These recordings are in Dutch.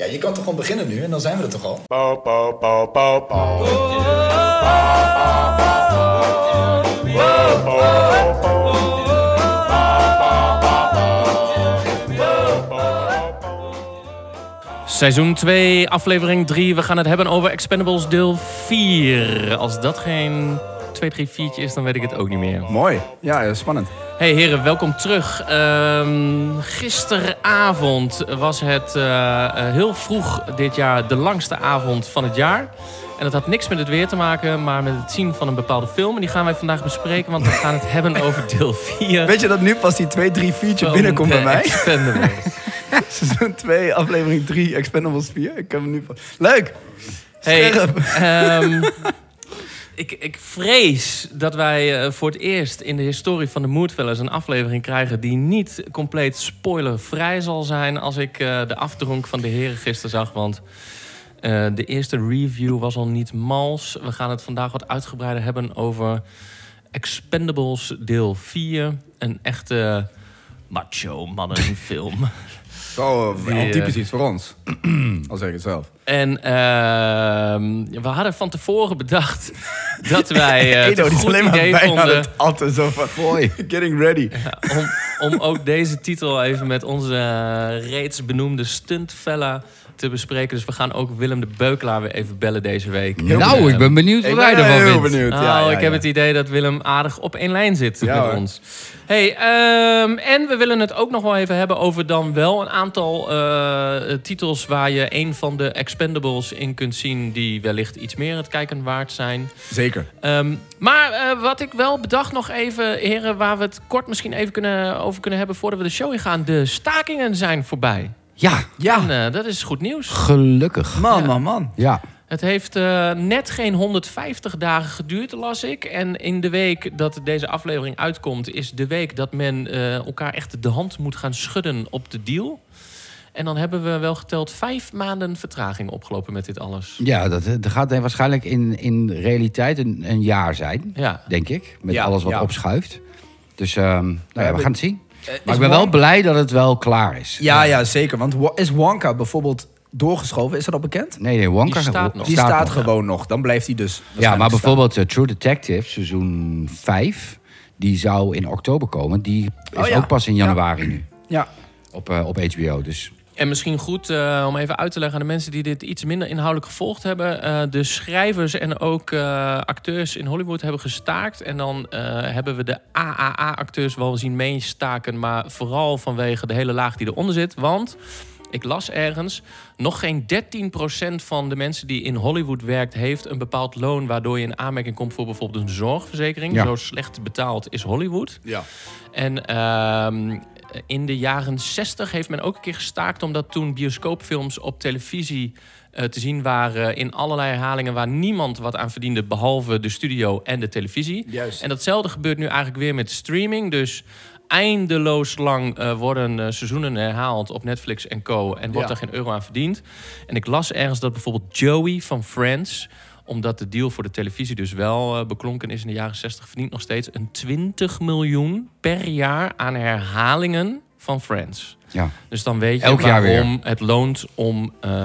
Ja, je kan toch gewoon beginnen nu en dan zijn we er toch al? Seizoen 2, aflevering 3. We gaan het hebben over Expendables deel 4. Als dat geen 2, 3, 4 is, dan weet ik het ook niet meer. Mooi. Ja, spannend. Hey heren, welkom terug. Ehm, gisteravond was het eh, heel vroeg dit jaar de langste avond van het jaar. En dat had niks met het weer te maken, maar met het zien van een bepaalde film. En die gaan wij vandaag bespreken, want we gaan het hebben over deel 4. Weet je dat nu pas die 2, 3, 4 binnenkomt bij mij? Expendables. Seizoen 2, aflevering 3, Expendables 4. Ik heb hem nu pas. Leuk! Hey, Scherp. Ik, ik vrees dat wij eh, voor het eerst in de historie van de Moodfellas een aflevering krijgen die niet compleet spoilervrij zal zijn als ik eh, de afdronk van de heren gisteren zag. Want eh, de eerste review was al niet mals. We gaan het vandaag wat uitgebreider hebben over Expendables deel 4. Een echte macho mannenfilm. Zo, Die, typisch iets voor ons. Al zeg ik het zelf. En ehm, we hadden van tevoren bedacht dat wij eh, het Edo, een goed idee vonden het altijd zo van... Hoi, getting ready. om, om ook deze titel even met onze eh, reeds benoemde stuntfella te bespreken. Dus we gaan ook Willem de Beukelaar weer even bellen deze week. nou, ik ben benieuwd wat ben ervan heel vindt. benieuwd. Oh, ja, ja, ik heb het idee dat Willem aardig op één lijn zit Ja, met hoor. ons. Hey, ehm, en we willen het ook nog wel even hebben over dan wel een aantal eh, titels waar je een van de Expendables in kunt zien die wellicht iets meer het kijken waard zijn. Zeker. Ehm, maar eh, wat ik wel bedacht nog even, heren, waar we het kort misschien even kunnen, over kunnen hebben voordat we de show ingaan. De stakingen zijn voorbij. Ja, Ja. En eh, dat is goed nieuws. gelukkig. Man, Ja. man, man. Ja, Het heeft eh, net geen 150 dagen geduurd, las ik. En in de week dat deze aflevering uitkomt, is de week dat men eh, elkaar echt de hand moet gaan schudden op de deal. En dan hebben we wel geteld vijf maanden vertraging opgelopen met dit alles. ja dat, dat gaat waarschijnlijk in, in realiteit een, een jaar zijn, Ja. denk ik. Met Ja, alles wat ja. opschuift. Dus ehm, nou ja, we gaan het zien. Eh, Maar is ik ben wel blij dat het wel klaar is. Ja, ja, zeker. Want Wa- is Wonka bijvoorbeeld doorgeschoven? Is dat al bekend? Nee, nee, Wonka Die staat nog. Die staat, nog. gewoon nog. Dan blijft hij dus Ja, maar bijvoorbeeld eh, True Detective, seizoen 5, die zou in oktober komen. Die is Oh ja. ook pas in januari nu. Ja. op, eh, op HBO. Dus En misschien goed eh, om even uit te leggen aan de mensen die dit iets minder inhoudelijk gevolgd hebben. eh, de schrijvers en ook eh, acteurs in Hollywood hebben gestaakt. En dan hebben we de AAA-acteurs wel zien meestaken. Maar vooral vanwege de hele laag die eronder zit. Want ik las ergens, nog geen 13% van de mensen die in Hollywood werkt... heeft een bepaald loon waardoor je in aanmerking komt voor bijvoorbeeld een zorgverzekering. Ja. Zo slecht betaald is Hollywood. Ja. En ehm, in de jaren 60 heeft men ook een keer gestaakt... omdat toen bioscoopfilms op televisie eh, te zien waren... in allerlei herhalingen waar niemand wat aan verdiende... behalve de studio en de televisie. Juist. En datzelfde gebeurt nu eigenlijk weer met streaming. Dus eindeloos lang eh, worden eh, seizoenen herhaald op Netflix en co. En wordt Ja. er geen euro aan verdiend. En ik las ergens dat bijvoorbeeld Joey van Friends omdat de deal voor de televisie dus wel eh, beklonken is in de jaren 60, verdient nog steeds een 20 miljoen per jaar aan herhalingen van Friends. ja. Dus dan weet je Elk jaar waarom het loont om eh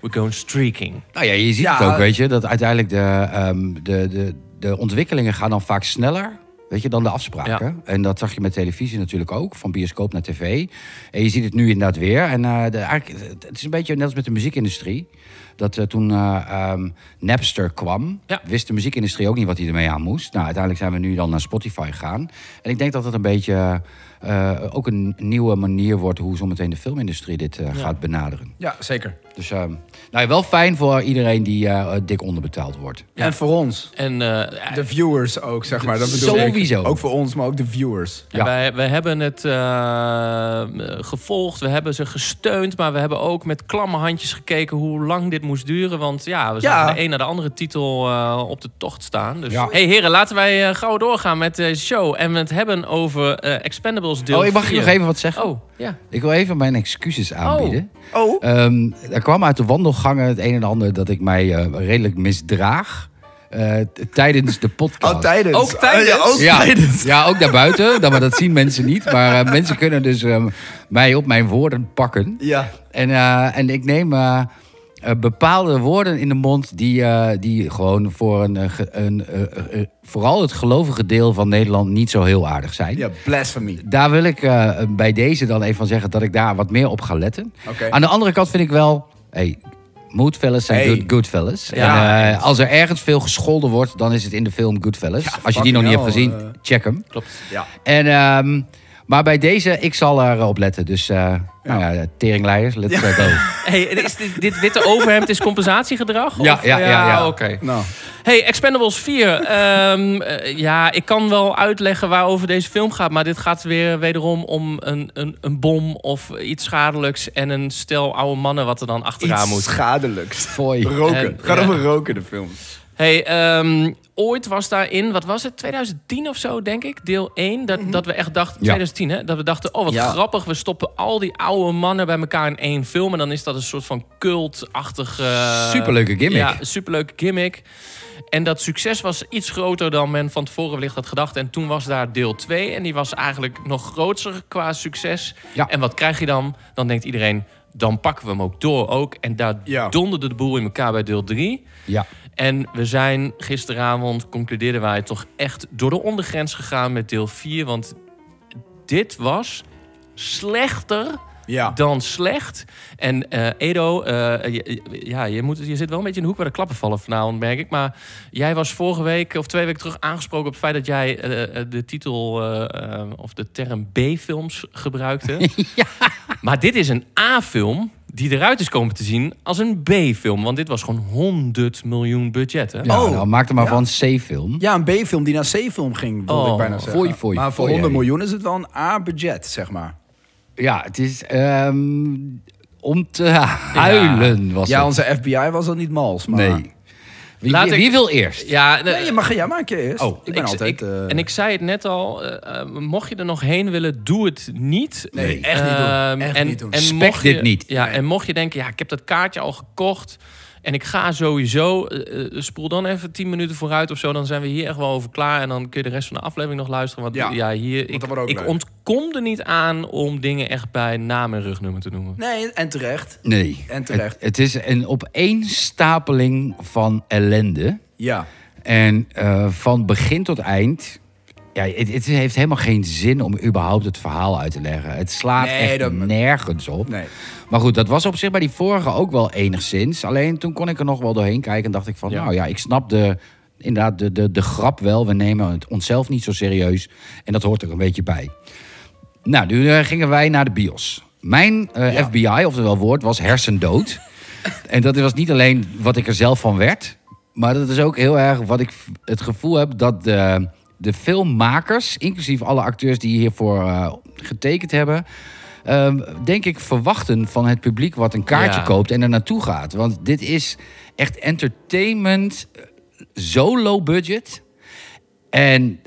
we go streaking. Nou ja, je ziet Ja. het ook, weet je, dat uiteindelijk de, ehm, de, de, de ontwikkelingen gaan dan vaak sneller. Weet je, dan de afspraken. En dat zag je met televisie natuurlijk ook, van bioscoop naar tv. En je ziet het nu inderdaad weer. En eh, de, eigenlijk, het is een beetje net als met de muziekindustrie. Dat eh, toen eh, ehm, Napster kwam, Ja. wist de muziekindustrie ook niet wat hij ermee aan moest. Nou, uiteindelijk zijn we nu dan naar Spotify gegaan. En ik denk dat het een beetje eh, ook een nieuwe manier wordt hoe zometeen de filmindustrie dit eh, gaat benaderen. Ja, zeker. Dus ehm, nou, ja, wel fijn voor iedereen die eh, dik onderbetaald wordt. En voor ons. En eh, De viewers ook, zeg maar. Dat bedoel ik. Sowieso. Ook voor ons, maar ook de viewers. Ja. wij, wij hebben het eh, gevolgd, we hebben ze gesteund, maar we hebben ook met klamme handjes gekeken hoe lang dit moest duren. Want ja, we zagen Ja. de een naar de andere titel eh, op de tocht staan. Dus Ja. hey heren, laten wij gauw doorgaan met deze show en we het hebben over eh, Deel Oh, ik mag je 4. nog even wat zeggen? Oh, ja. Ik wil even mijn excuses aanbieden. Oh. Ehm, er kwam uit de wandelgangen het een en ander dat ik mij eh, redelijk misdraag. eh, tijdens de podcast. Oh, tijdens. Ook tijdens? Oh, ja, ook Ja, tijdens. ja, ook daarbuiten. Dat, maar dat zien mensen niet. Maar eh, mensen kunnen dus eh, mij op mijn woorden pakken. Ja. En, eh, en ik neem bepaalde woorden in de mond die, eh, die gewoon voor een, eh, een eh, eh, eh, vooral het gelovige deel van Nederland niet zo heel aardig zijn. Ja, blasphemy. Daar wil ik eh, bij deze dan even van zeggen dat ik daar wat meer op ga letten. Oké. Aan de andere kant vind ik wel, hey, moodfellas zijn Hey. good, goodfellas. Ja, en, eh, als er ergens veel gescholden wordt, dan is het in de film Goodfellas. als je die nog niet hebt gezien, eh. check hem. Klopt. Ja. En, ehm, maar bij deze, ik zal erop letten. Dus, eh nou ja, teringleiers, let's Ja. go. Hey, is dit, dit witte overhemd is compensatiegedrag? Ja, Of- ja, ja, ja. Oké. Nou. Hey, Expendables 4. Ehm, eh, ja, ik kan wel uitleggen waarover deze film gaat. Maar dit gaat weer wederom om een, een, een bom of iets schadelijks. En een stel oude mannen wat er dan achteraan Iets moet. schadelijks. Fooi. Roken. Het gaat ja. over roken, de film. Hey, ehm, ooit was daarin, wat was het? 2010 of zo, denk ik. Deel 1. Dat, dat we echt dachten, 2010 hè. Dat we dachten, oh wat Ja. grappig. We stoppen al die oude mannen bij elkaar in één film. En dan is dat een soort van cultachtig... eh, Superleuke gimmick. Ja, superleuke gimmick. En dat succes was iets groter dan men van tevoren wellicht had gedacht. En toen was daar deel 2. En die was eigenlijk nog groter qua succes. Ja. En wat krijg je dan? Dan denkt iedereen, dan pakken we hem ook door ook. En daar donderde de boel in elkaar bij deel 3. Ja. En we zijn gisteravond, concludeerden wij, toch echt door de ondergrens gegaan met deel 4. Want dit was slechter Ja. dan slecht. En eh, Edo, eh, je, ja, je, moet, je zit wel een beetje in de hoek waar de klappen vallen vanavond, merk ik. Maar jij was vorige week of twee weken terug aangesproken op het feit dat jij eh, de titel of de term B-films gebruikte. Maar dit is een A-film die eruit is komen te zien als een B-film. Want dit was gewoon 100 miljoen budget, hè? Ja, Oh. nou, maak er maar Ja. van C-film. Ja, een B-film die naar C-film ging, wilde Oh, ik bijna zeggen. maar voor foei, 100 hey. miljoen is het wel een A-budget, zeg maar. Ja, het is ehm, om te huilen was Ja, het. onze FBI was al niet mals, maar... Nee. Wie, Laat wie, ik- wie wil eerst? Ja, Nee, je mag, ja, maak je eerst. Oh, ik ben ik- altijd... ik- eh, En ik zei het net al, eh, eh, mocht je er nog heen willen, doe het niet. Nee, echt niet doen. Ehm, Echt en, niet doen. En Spec mocht je, dit niet. Ja, Nee. en mocht je denken, ja, ik heb dat kaartje al gekocht en ik ga sowieso, eh, eh, spoel dan even 10 minuten vooruit of zo, dan zijn we hier echt wel over klaar en dan kun je de rest van de aflevering nog luisteren. Want ja, Ja, hier, ik, dat wordt ook ik leuk. ontkom er niet aan om dingen echt bij naam en rugnummer te noemen. Nee, en terecht. Nee. En terecht. Het, het is een opeenstapeling van ellende. Ja. En eh, van begin tot eind. Ja, het, het heeft helemaal geen zin om überhaupt het verhaal uit te leggen. Het slaat Nee, echt dat- nergens op. Nee. Maar goed, dat was op zich bij die vorige ook wel enigszins. Alleen toen kon ik er nog wel doorheen kijken en dacht ik van... Ja. nou ja, ik snap de, inderdaad de, de, de grap wel. We nemen het onszelf niet zo serieus. En dat hoort er een beetje bij. Nou, nu eh, gingen wij naar de bios. Mijn eh, Ja. FBI, oftewel woord, was hersendood. en dat was niet alleen wat ik er zelf van werd... maar dat is ook heel erg wat ik het gevoel heb... dat de, de filmmakers, inclusief alle acteurs die hiervoor eh, getekend hebben... ehm, denk ik verwachten van het publiek wat een kaartje Ja. koopt en er naartoe gaat. Want dit is echt entertainment, eh, zo low budget. En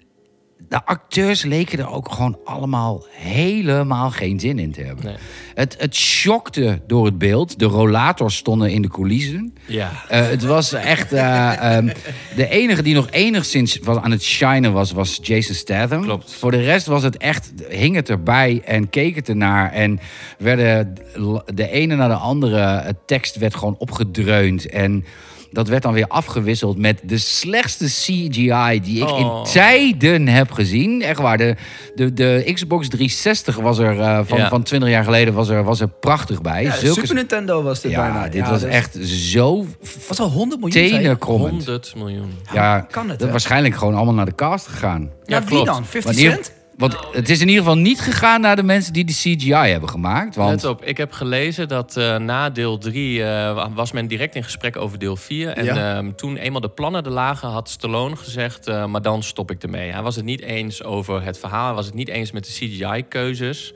de acteurs leken er ook gewoon allemaal helemaal geen zin in te hebben. Nee. Het, het shockte door het beeld. De rollators stonden in de coulissen. Ja. Eh, het was echt... eh, ehm, de enige die nog enigszins was aan het shinen was, was Jason Statham. Klopt. Voor de rest was het echt... Hing het erbij en keek het ernaar. En werden de ene naar de andere... Het tekst werd gewoon opgedreund. En dat werd dan weer afgewisseld met de slechtste CGI... die ik Oh. in tijden heb gezien. Echt waar. De, de, de Xbox 360 was er... eh, van, Ja. van 20 jaar geleden was er, was er prachtig bij. Ja, Zulke Super Nintendo was dit ja, bijna. dit Ja, was dus- echt zo Was al 100 miljoen? zei je? tenenkrommend. 100 miljoen. Ja, kan het, dat waarschijnlijk gewoon allemaal naar de cast gegaan. Ja, Ja, wie klopt. dan? 50 Wanneer- Cent? Want het is in ieder geval niet gegaan naar de mensen die de CGI hebben gemaakt. Want Let op, ik heb gelezen dat eh, na deel 3 was men direct in gesprek over deel 4. En Ja. ehm, toen eenmaal de plannen er lagen, had Stallone gezegd... eh, maar dan stop ik ermee. Hij was het niet eens over het verhaal. Hij was het niet eens met de CGI-keuzes.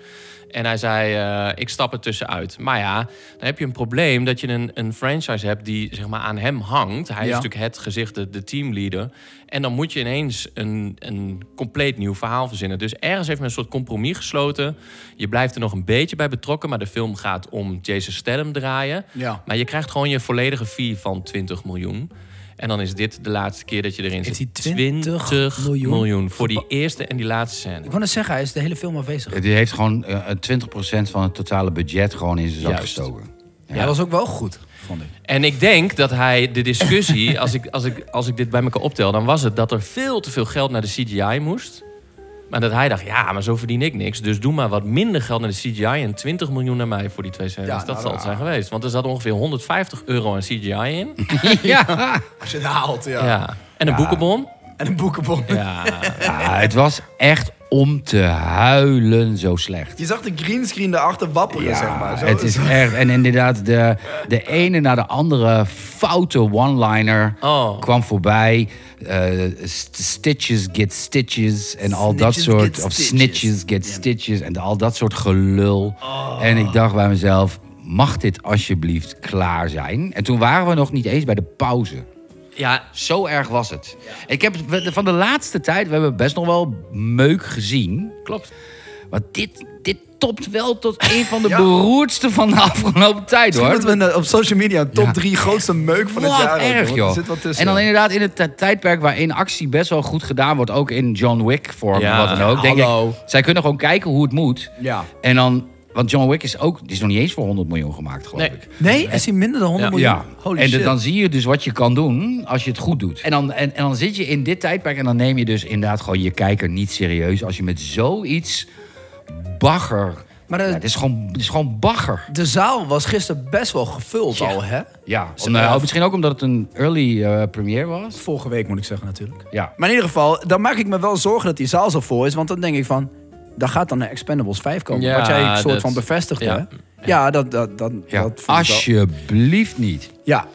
En hij zei, eh, ik stap er tussenuit. Maar ja, dan heb je een probleem dat je een, een franchise hebt die zeg maar, aan hem hangt. Hij is natuurlijk het gezicht, de, de teamleader. En dan moet je ineens een, een compleet nieuw verhaal verzinnen. Dus ergens heeft men een soort compromis gesloten. Je blijft er nog een beetje bij betrokken, maar de film gaat om Jason Statham draaien. Ja. Maar je krijgt gewoon je volledige fee van 20 miljoen. En dan is dit de laatste keer dat je erin zit. hij 20 miljoen? miljoen voor die eerste en die laatste scène. Ik wou net zeggen, hij is de hele film afwezig. Die heeft gewoon eh, 20% van het totale budget gewoon in zijn zak Juist. gestoken. Hij was ook wel goed, vond ik. En ik denk dat hij de discussie, als ik, als, ik, als ik dit bij elkaar optel, dan was het dat er veel te veel geld naar de CGI moest. Maar dat hij dacht, ja, maar zo verdien ik niks. Dus doe maar wat minder geld naar de CGI en 20 miljoen naar mij voor die twee scènes. Ja, dat nou, zal het zijn geweest. Want er zat ongeveer 150 euro aan CGI in. ja. Als je het haalt, ja. Ja. En een boekenbon. En een boekenbon. Ja. Ja, het was echt om te huilen zo slecht. Je zag de greenscreen daarachter wapperen, Ja, zeg maar. Zo, het is echt. En inderdaad, de, de ene na de andere foute one-liner Oh. kwam voorbij. Eh, st- stitches get stitches en al dat soort. Of stitches. snitches get stitches en al dat soort gelul. En ik dacht bij mezelf. Mag dit alsjeblieft klaar zijn? En toen waren we nog niet eens bij de pauze. Ja, Zo erg was het. Ik heb van de laatste tijd, we hebben best nog wel meuk gezien. klopt. Maar dit, dit topt wel tot een van de beroerdste van de afgelopen tijd, hoor. moeten we op social media top Ja. 3 grootste meuk van het jaar. erg, hoor. joh. Zit wat. En dan inderdaad in het tijdperk waarin actie best wel goed gedaan wordt, ook in John Wick vorm Ja, wat dan ook. Denk hallo. ik, zij kunnen gewoon kijken hoe het moet. Ja. En dan, want John Wick is ook, die is nog niet eens voor 100 miljoen gemaakt, geloof Nee. ik. Nee, is hij minder dan 100 Ja. miljoen? Ja, Holy en shit. dan zie je dus wat je kan doen als je het goed doet. En dan, en, en dan zit je in dit tijdperk en dan neem je dus inderdaad gewoon je kijker niet serieus. Als je met zoiets bagger... Maar de- Ja, het, is gewoon, het is gewoon bagger. De zaal was gisteren best wel gevuld Ja. al, hè? Ja, om, eh, misschien ook omdat het een early eh, premiere was. Vorige week moet ik zeggen natuurlijk. Ja. Maar in ieder geval, dan maak ik me wel zorgen dat die zaal zo vol is. Want dan denk ik van, daar gaat dan een Expendables 5 komen. Ja, wat jij een soort dat- van bevestigde. ja. Ja, dat, dat, dat, Ja, dat vond ik wel- alsjeblieft niet. Ja.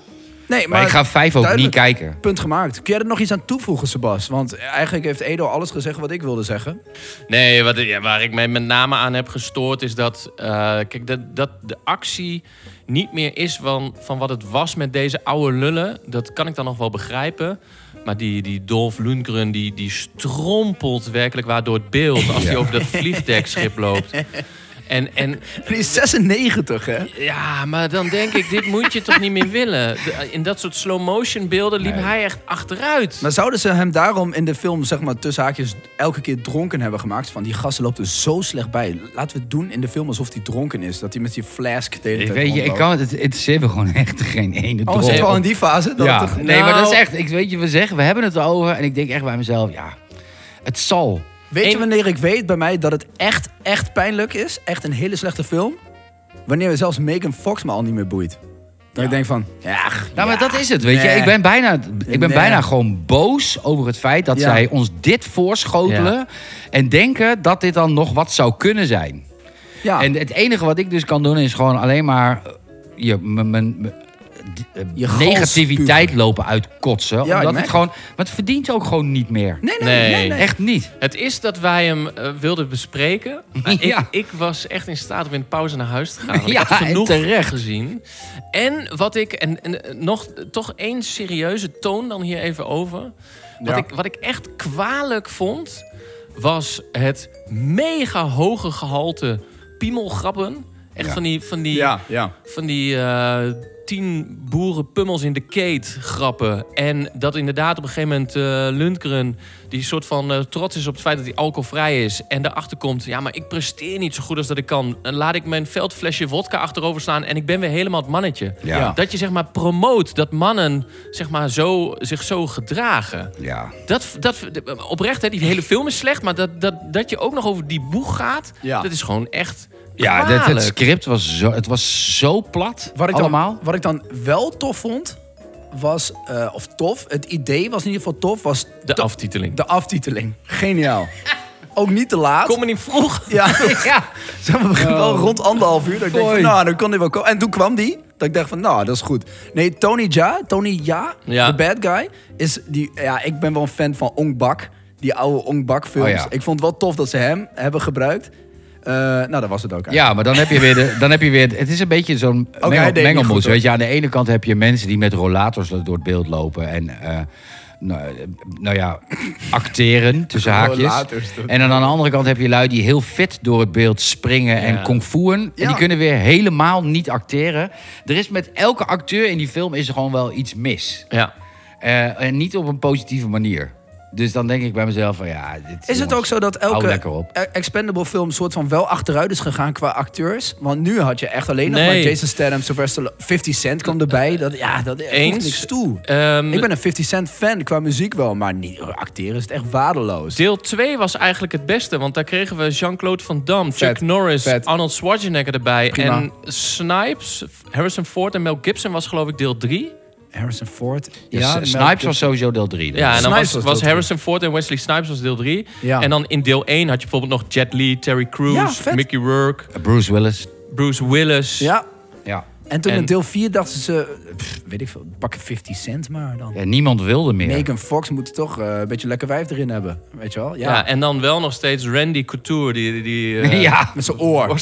Nee, maar, Maar, ik ga vijf ook niet kijken. Punt gemaakt. Kun jij er nog iets aan toevoegen, Sebas? Want eigenlijk heeft Edo alles gezegd wat ik wilde zeggen. Nee, wat, ja, waar ik mij met name aan heb gestoord is dat, eh, kijk, dat, dat de actie niet meer is van, van wat het was met deze oude lullen. Dat kan ik dan nog wel begrijpen. Maar die, die Dolph Lundgren, die, die strompelt werkelijk waar door het beeld als hij over dat vliegdekschip loopt. En, en Die is 96, hè? ja, maar dan denk ik, dit moet je toch niet meer willen. In dat soort slow-motion beelden liep Nee. hij echt achteruit. Maar zouden ze hem daarom in de film, zeg maar, tussen haakjes, elke keer dronken hebben gemaakt? Van die gasten loopt er zo slecht bij. Laten we het doen in de film alsof hij dronken is. Dat hij met die flask hele Ik weet je, ik kan het, het interesseert me gewoon echt geen ene Oh, drol. zitten we al in die fase? Dat ja, nee, maar dat is Nou- echt, ik weet je, we zeggen, we hebben het erover en ik denk echt bij mezelf, ja, het zal. Weet je wanneer ik weet bij mij dat het echt, echt pijnlijk is? Echt een hele slechte film? Wanneer zelfs Megan Fox me al niet meer boeit. Dat ik denk van, ja, Nou, maar dat is het, weet je. Ik ben bijna, ik ben Nee. bijna gewoon boos over het feit dat Ja. zij ons dit voorschotelen en denken dat dit dan nog wat zou kunnen zijn. ja. En het enige wat ik dus kan doen is gewoon alleen maar eh, je, mijn- eh, Je negativiteit lopen uitkotsen. omdat het gewoon, maar het verdient ook gewoon niet meer. nee, nee, nee, Nee. nee. Echt niet. Het is dat wij hem eh, wilden bespreken. Maar ik, Ja. ik was echt in staat om in de pauze naar huis te gaan. Ja, ik had en genoeg terecht. gezien. En wat ik, en, en eh, nog toch één serieuze toon dan hier even over. Wat, Ja. ik, wat ik echt kwalijk vond, was het mega hoge gehalte piemelgrappen. Echt van die, van die, Ja, ja. van die eh, tien boerenpummels in de keet grappen. En dat inderdaad op een gegeven moment eh Lundgren... die soort van eh, trots is op het feit dat hij alcoholvrij is... en daarachter komt, ja, maar ik presteer niet zo goed als dat ik kan. En laat ik mijn veldflesje vodka achterover staan... en ik ben weer helemaal het mannetje. Ja. Dat je zeg maar promoot dat mannen zeg maar, zo, zich zo gedragen. Ja. Dat, dat, oprecht, hè, die hele film is slecht... maar dat, dat, dat je ook nog over die boeg gaat... Dat is gewoon echt Ja, dit, het script was zo, het was zo plat. Wat ik, dan, allemaal. wat ik dan wel tof vond, was, eh, of tof, het idee was in ieder geval tof, was De aftiteling. de aftiteling. Geniaal. Ook niet te laat. Kom me niet vroeg. Ja, ja. Zeg maar, wel rond anderhalf uur. Dat ik denk van, Foei. nou, dan kon hij wel komen. En toen kwam die. Dat ik dacht van, nou, dat is goed. Nee, Tony Ja, Tony Ja, Ja. de bad guy, is die... Ja, ik ben wel een fan van Ong Bak. Die oude Ong Bak films. Oh ja. Ik vond het wel tof dat ze hem hebben gebruikt. Eh, nou, dat was het ook eigenlijk. Ja, maar dan heb je weer, de, dan heb je weer het is een beetje zo'n mengel, niet mengelmoes. weet je, aan de ene kant heb je mensen die met rollators door het beeld lopen en eh, nou, nou ja, acteren tussen haakjes. En dan aan de andere kant heb je lui die heel fit door het beeld springen en Ja. kung fu'en. En Ja. die kunnen weer helemaal niet acteren. Er is met elke acteur in die film is er gewoon wel iets mis. Ja. Eh, en niet op een positieve manier. Dus dan denk ik bij mezelf van ja... Dit, Is het ook zo dat elke e- expendable film soort van wel achteruit is gegaan qua acteurs? Want nu had je echt alleen nog Nee. maar Jason Statham, Sylvester Stallone, 50 Cent kwam erbij. Dat, ja, dat Eens. niks toe. Ehm, Ik ben een 50 Cent fan qua muziek wel, maar niet acteren is het echt waardeloos. Deel 2 was eigenlijk het beste, want daar kregen we Jean-Claude Van Damme, Chuck Vet, Norris, vet. Arnold Schwarzenegger erbij. Prima. En Snipes, Harrison Ford en Mel Gibson was geloof ik deel 3. Harrison Ford. Ja, Dus Snipes was sowieso deel 3. Ja, en dan Snipes was, was drie. Harrison Ford en Wesley Snipes was deel 3. Ja. En dan in deel 1 had je bijvoorbeeld nog Jet Li, Terry Crews, Ja. Mickey Rourke, Bruce Willis. Bruce Willis. Ja, Ja. en toen En- in deel 4 dachten ze, pff, weet ik veel, pakken 50 Cent maar dan. ja, niemand wilde meer. Megan Fox moet toch eh, een beetje lekker wijf erin hebben, weet je wel? Ja, Ja. en dan wel nog steeds Randy Couture, die... die, eh, ja. met zijn oor.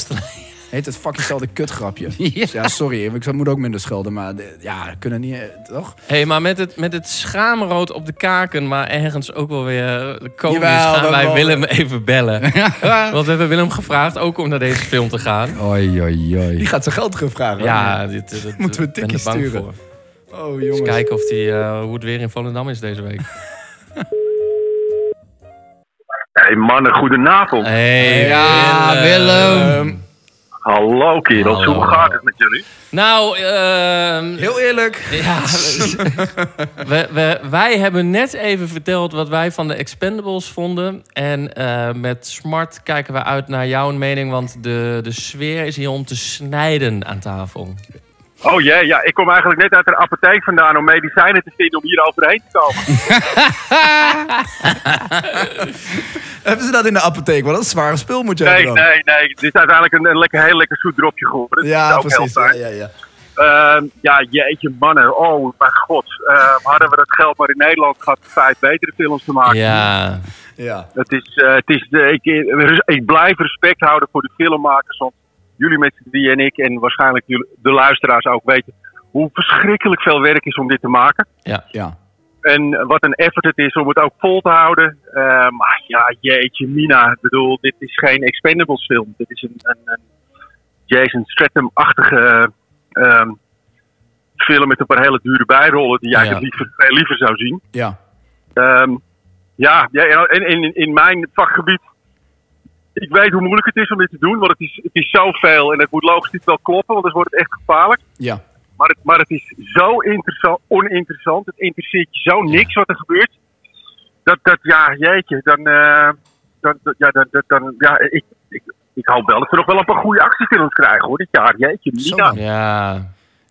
Heet het fuckingzelfde kutgrapje. Ja. Ja, sorry, ik moet ook minder schelden, maar de- ja, we kunnen niet, eh, toch? hey, maar met het, met het schaamrood op de kaken, maar ergens ook wel weer eh, komisch, Jawel, gaan wij Willem even bellen. Want we hebben Willem gevraagd ook om naar deze film te gaan. Oei, oei, oei. Die gaat zijn geld terugvragen. Ja, dit, dit, dit- Moeten we ben er bang sturen? voor. Oh, Eens jongens. kijken of die, eh, hoe het weer in Volendam is deze week. Hey mannen, goedenavond. Hey, Ja, Willem. Hallo kerels, Hallo. hoe gaat het met jullie? Nou, ehm, Heel eerlijk. ja, we, we, wij hebben net even verteld wat wij van de Expendables vonden. En eh, met Smart kijken we uit naar jouw mening, want de, de sfeer is hier om te snijden aan tafel. Oh jee, ja, ik kom eigenlijk net uit de apotheek vandaan om medicijnen te vinden om hier overheen te komen. Hebben ze dat in de apotheek? Want dat is een zware spul moet je Nee, hebben dan. nee, nee. Het is uiteindelijk een, een lekker, heel lekker zoet dropje geworden. Dat Ja, is ook precies. Ja, ja, ja. Ehm, ja, jeetje mannen. Oh mijn god. Ehm, hadden we dat geld maar in Nederland gehad om vijf betere films te maken. Ja, ja. Het is, eh, het is de, ik, ik blijf respect houden voor de filmmakers. Want jullie met z'n drieën en ik en waarschijnlijk jullie, de luisteraars ook weten hoe verschrikkelijk veel werk is om dit te maken. ja. ja. En wat een effort het is om het ook vol te houden. Eh, maar ja, jeetje, Mina. Ik bedoel, dit is geen Expendables film. Dit is een, een, een Jason Statham-achtige ehm, film met een paar hele dure bijrollen die Ja. eigenlijk liever, veel liever zou zien. Ja. Ehm, ja, ja en in, in mijn vakgebied. Ik weet hoe moeilijk het is om dit te doen, want het is, het is zoveel en het moet logistiek wel kloppen, want anders wordt het echt gevaarlijk. Ja. Maar het, maar het is zo interessant, oninteressant. Het interesseert je zo niks wat er gebeurt. Dat, dat ja, jeetje, dan, eh, dan, dan- ja, dan, dan, dan ja, ik, ik, ik hoop wel dat we nog wel een paar goede actiefilms krijgen hoor, dit jaar. Jeetje, dan. ja.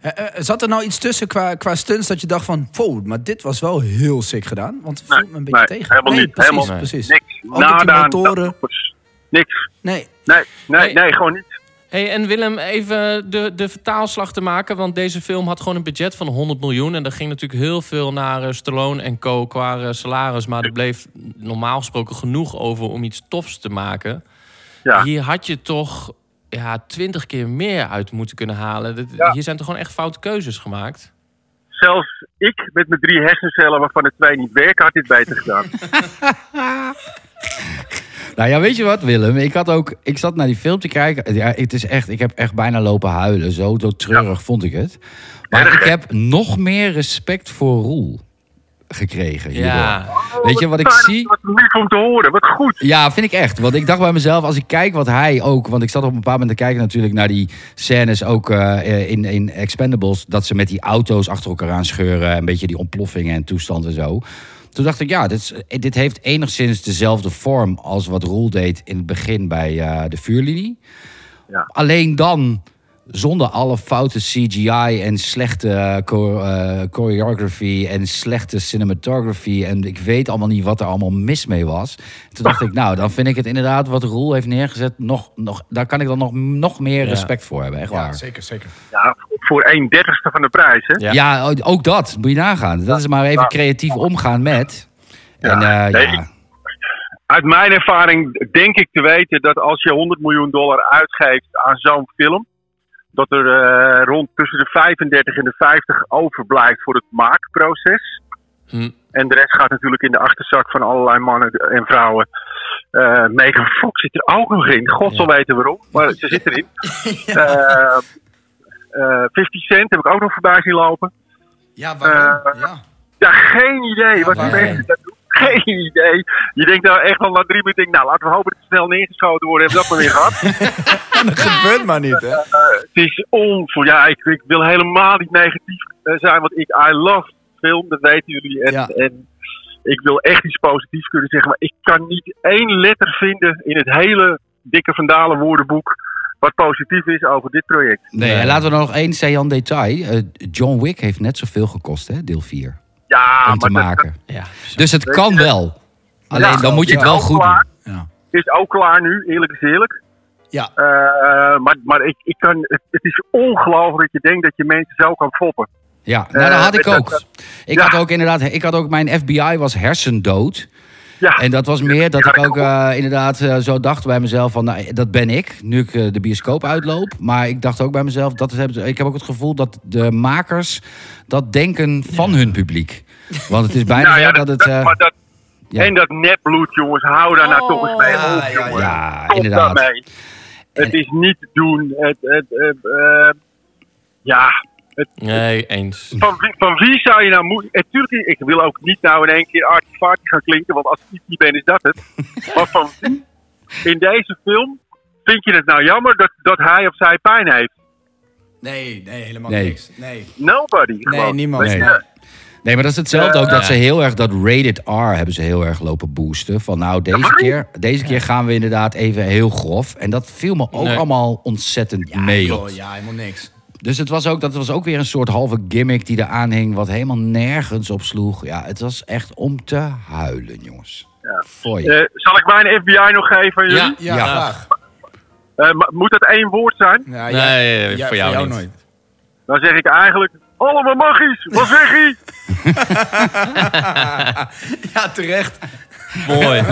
Eh, eh, zat er nou iets tussen qua, qua stunts dat je dacht van... Wow, maar dit was wel heel sick gedaan? Want het Nee, viel me een beetje nee, tegen. helemaal nee, niet. Precies, Helemaal precies. Niks. Ook met die Nada, motoren. dat- Niks. Nee. Nee, nee, Hey. nee, gewoon niet. Hey, en Willem, even de, de vertaalslag te maken. Want deze film had gewoon een budget van 100 miljoen. En er ging natuurlijk heel veel naar eh, Stallone en co. qua eh, salaris. Maar er bleef normaal gesproken genoeg over om iets tofs te maken. Ja. Hier had je toch ja, 20 keer meer uit moeten kunnen halen. Dit- Ja. Hier zijn toch gewoon echt foute keuzes gemaakt. Zelfs ik met mijn drie hersencellen waarvan er twee niet werken, had dit beter gedaan. Nou ja, weet je wat, Willem? Ik, had ook, ik zat naar die film te kijken. Ja, het is echt, ik heb echt bijna lopen huilen. Zo, zo treurig vond ik het. Maar ik heb nog meer respect voor Roel gekregen. hierdoor. Ja, Weet je wat ik zie? Wat lief om te horen, wat goed. Ja, vind ik echt. Want ik dacht bij mezelf, als ik kijk wat hij ook... Want ik zat op een bepaald moment te kijken natuurlijk naar die scènes ook eh, in, in Expendables. Dat ze met die auto's achter elkaar aan scheuren. Een beetje die ontploffingen en toestanden en zo. Toen dacht ik, ja, dit, is- dit heeft enigszins dezelfde vorm als wat Roel deed in het begin bij eh, de vuurlinie. Ja. Alleen dan zonder alle foute CGI en slechte eh, choreography en slechte cinematography. En ik weet allemaal niet wat er allemaal mis mee was. Toen dacht ik, nou, dan vind ik het inderdaad wat Roel heeft neergezet. Nog, nog, daar kan ik dan nog, nog meer Ja. respect voor hebben, echt waar. zeker, zeker. Ja, voor een dertigste van de prijs, hè? Ja. Ja, ook dat. Moet je nagaan. Dat is maar even creatief omgaan met. En Ja. eh, Nee, ja. Uit mijn ervaring denk ik te weten dat als je 100 miljoen dollar uitgeeft aan zo'n film, dat er eh, rond tussen de 35 en de 50 overblijft voor het maakproces. Hm. En de rest gaat natuurlijk in de achterzak van allerlei mannen en vrouwen. Eh Megan Fox zit er ook nog in. God zal weten waarom, maar ze zit erin. Eh, eh, 50 Cent heb ik ook nog voorbij zien lopen. Ja, waarom? Eh, ja. Ja, geen idee. Wat die mensen dat doen. Geen idee. Je denkt nou echt al na drie minuten, denk, nou laten we hopen dat ze snel neergeschoten worden. Hebben we dat maar weer gehad. Dat gebeurt maar niet, hè? het is onvoor. Ja, ik, ik wil helemaal niet negatief eh, zijn, want ik I love film, dat weten jullie. En, Ja. en ik wil echt iets positiefs kunnen zeggen, maar ik kan niet één letter vinden in het hele dikke Vandalen woordenboek wat positief is over dit project. Nee, en laten we dan nog één saillant detail. Eh, John Wick heeft net zoveel gekost, hè, deel 4. Ja, om te maar dat- maken. Ja. Dus het kan wel. Alleen Ja, dan moet je het wel goed klaar. doen. Ja. is ook klaar nu, eerlijk is eerlijk. Ja. Eh, maar maar ik, ik kan, het, het is ongelooflijk dat je denkt dat je mensen zo kan foppen. Ja, nou, dat had ik ook. Ik ja. had ook inderdaad, ik had ook, mijn FBI was hersendood. Ja, En dat was meer dat Ja, ik dat ook eh, inderdaad eh, zo dacht bij mezelf van, nou, dat ben ik, nu ik eh, de bioscoop uitloop. Maar ik dacht ook bij mezelf, dat ik heb ook het gevoel dat de makers dat denken van hun publiek. Want het is bijna Nou zo ja, dat het... eh, maar dat, ja. En dat nepbloed, jongens, hou daar nou toch eens mee ja, op, ja, jongens. ja, Stop inderdaad. daarmee. Het is niet te doen. Het, het, het, eh, Nee, eens. van wie, van wie zou je nou moeten... Natuurlijk, ik wil ook niet nou in één keer Artie Farty gaan klinken, want als ik niet ben, is dat het. maar van wie in deze film vind je het nou jammer dat, dat hij of zij pijn heeft? Nee, nee, helemaal Nee. niks. Nee, Nobody. nee niemand. Nee. Nee, maar dat is hetzelfde ook dat Ja. ze heel erg dat rated R hebben ze heel erg lopen boosten. Van nou, deze keer, deze keer gaan we inderdaad even heel grof. En dat viel me ook Nee. allemaal ontzettend Ja, mee. joh, ja, helemaal niks. Dus het was ook, dat was ook weer een soort halve gimmick die er aanhing, wat helemaal nergens op sloeg. Ja, het was echt om te huilen, jongens. Ja. Voor je. Eh, zal ik mijn FBI nog geven aan jullie? Ja, Ja, Ja. graag. Eh, moet dat één woord zijn? Ja, Nee, jij- voor jou niet. nooit. Dan zeg ik eigenlijk... Allemaal magisch! Wat zeg je? Ja, terecht. Mooi.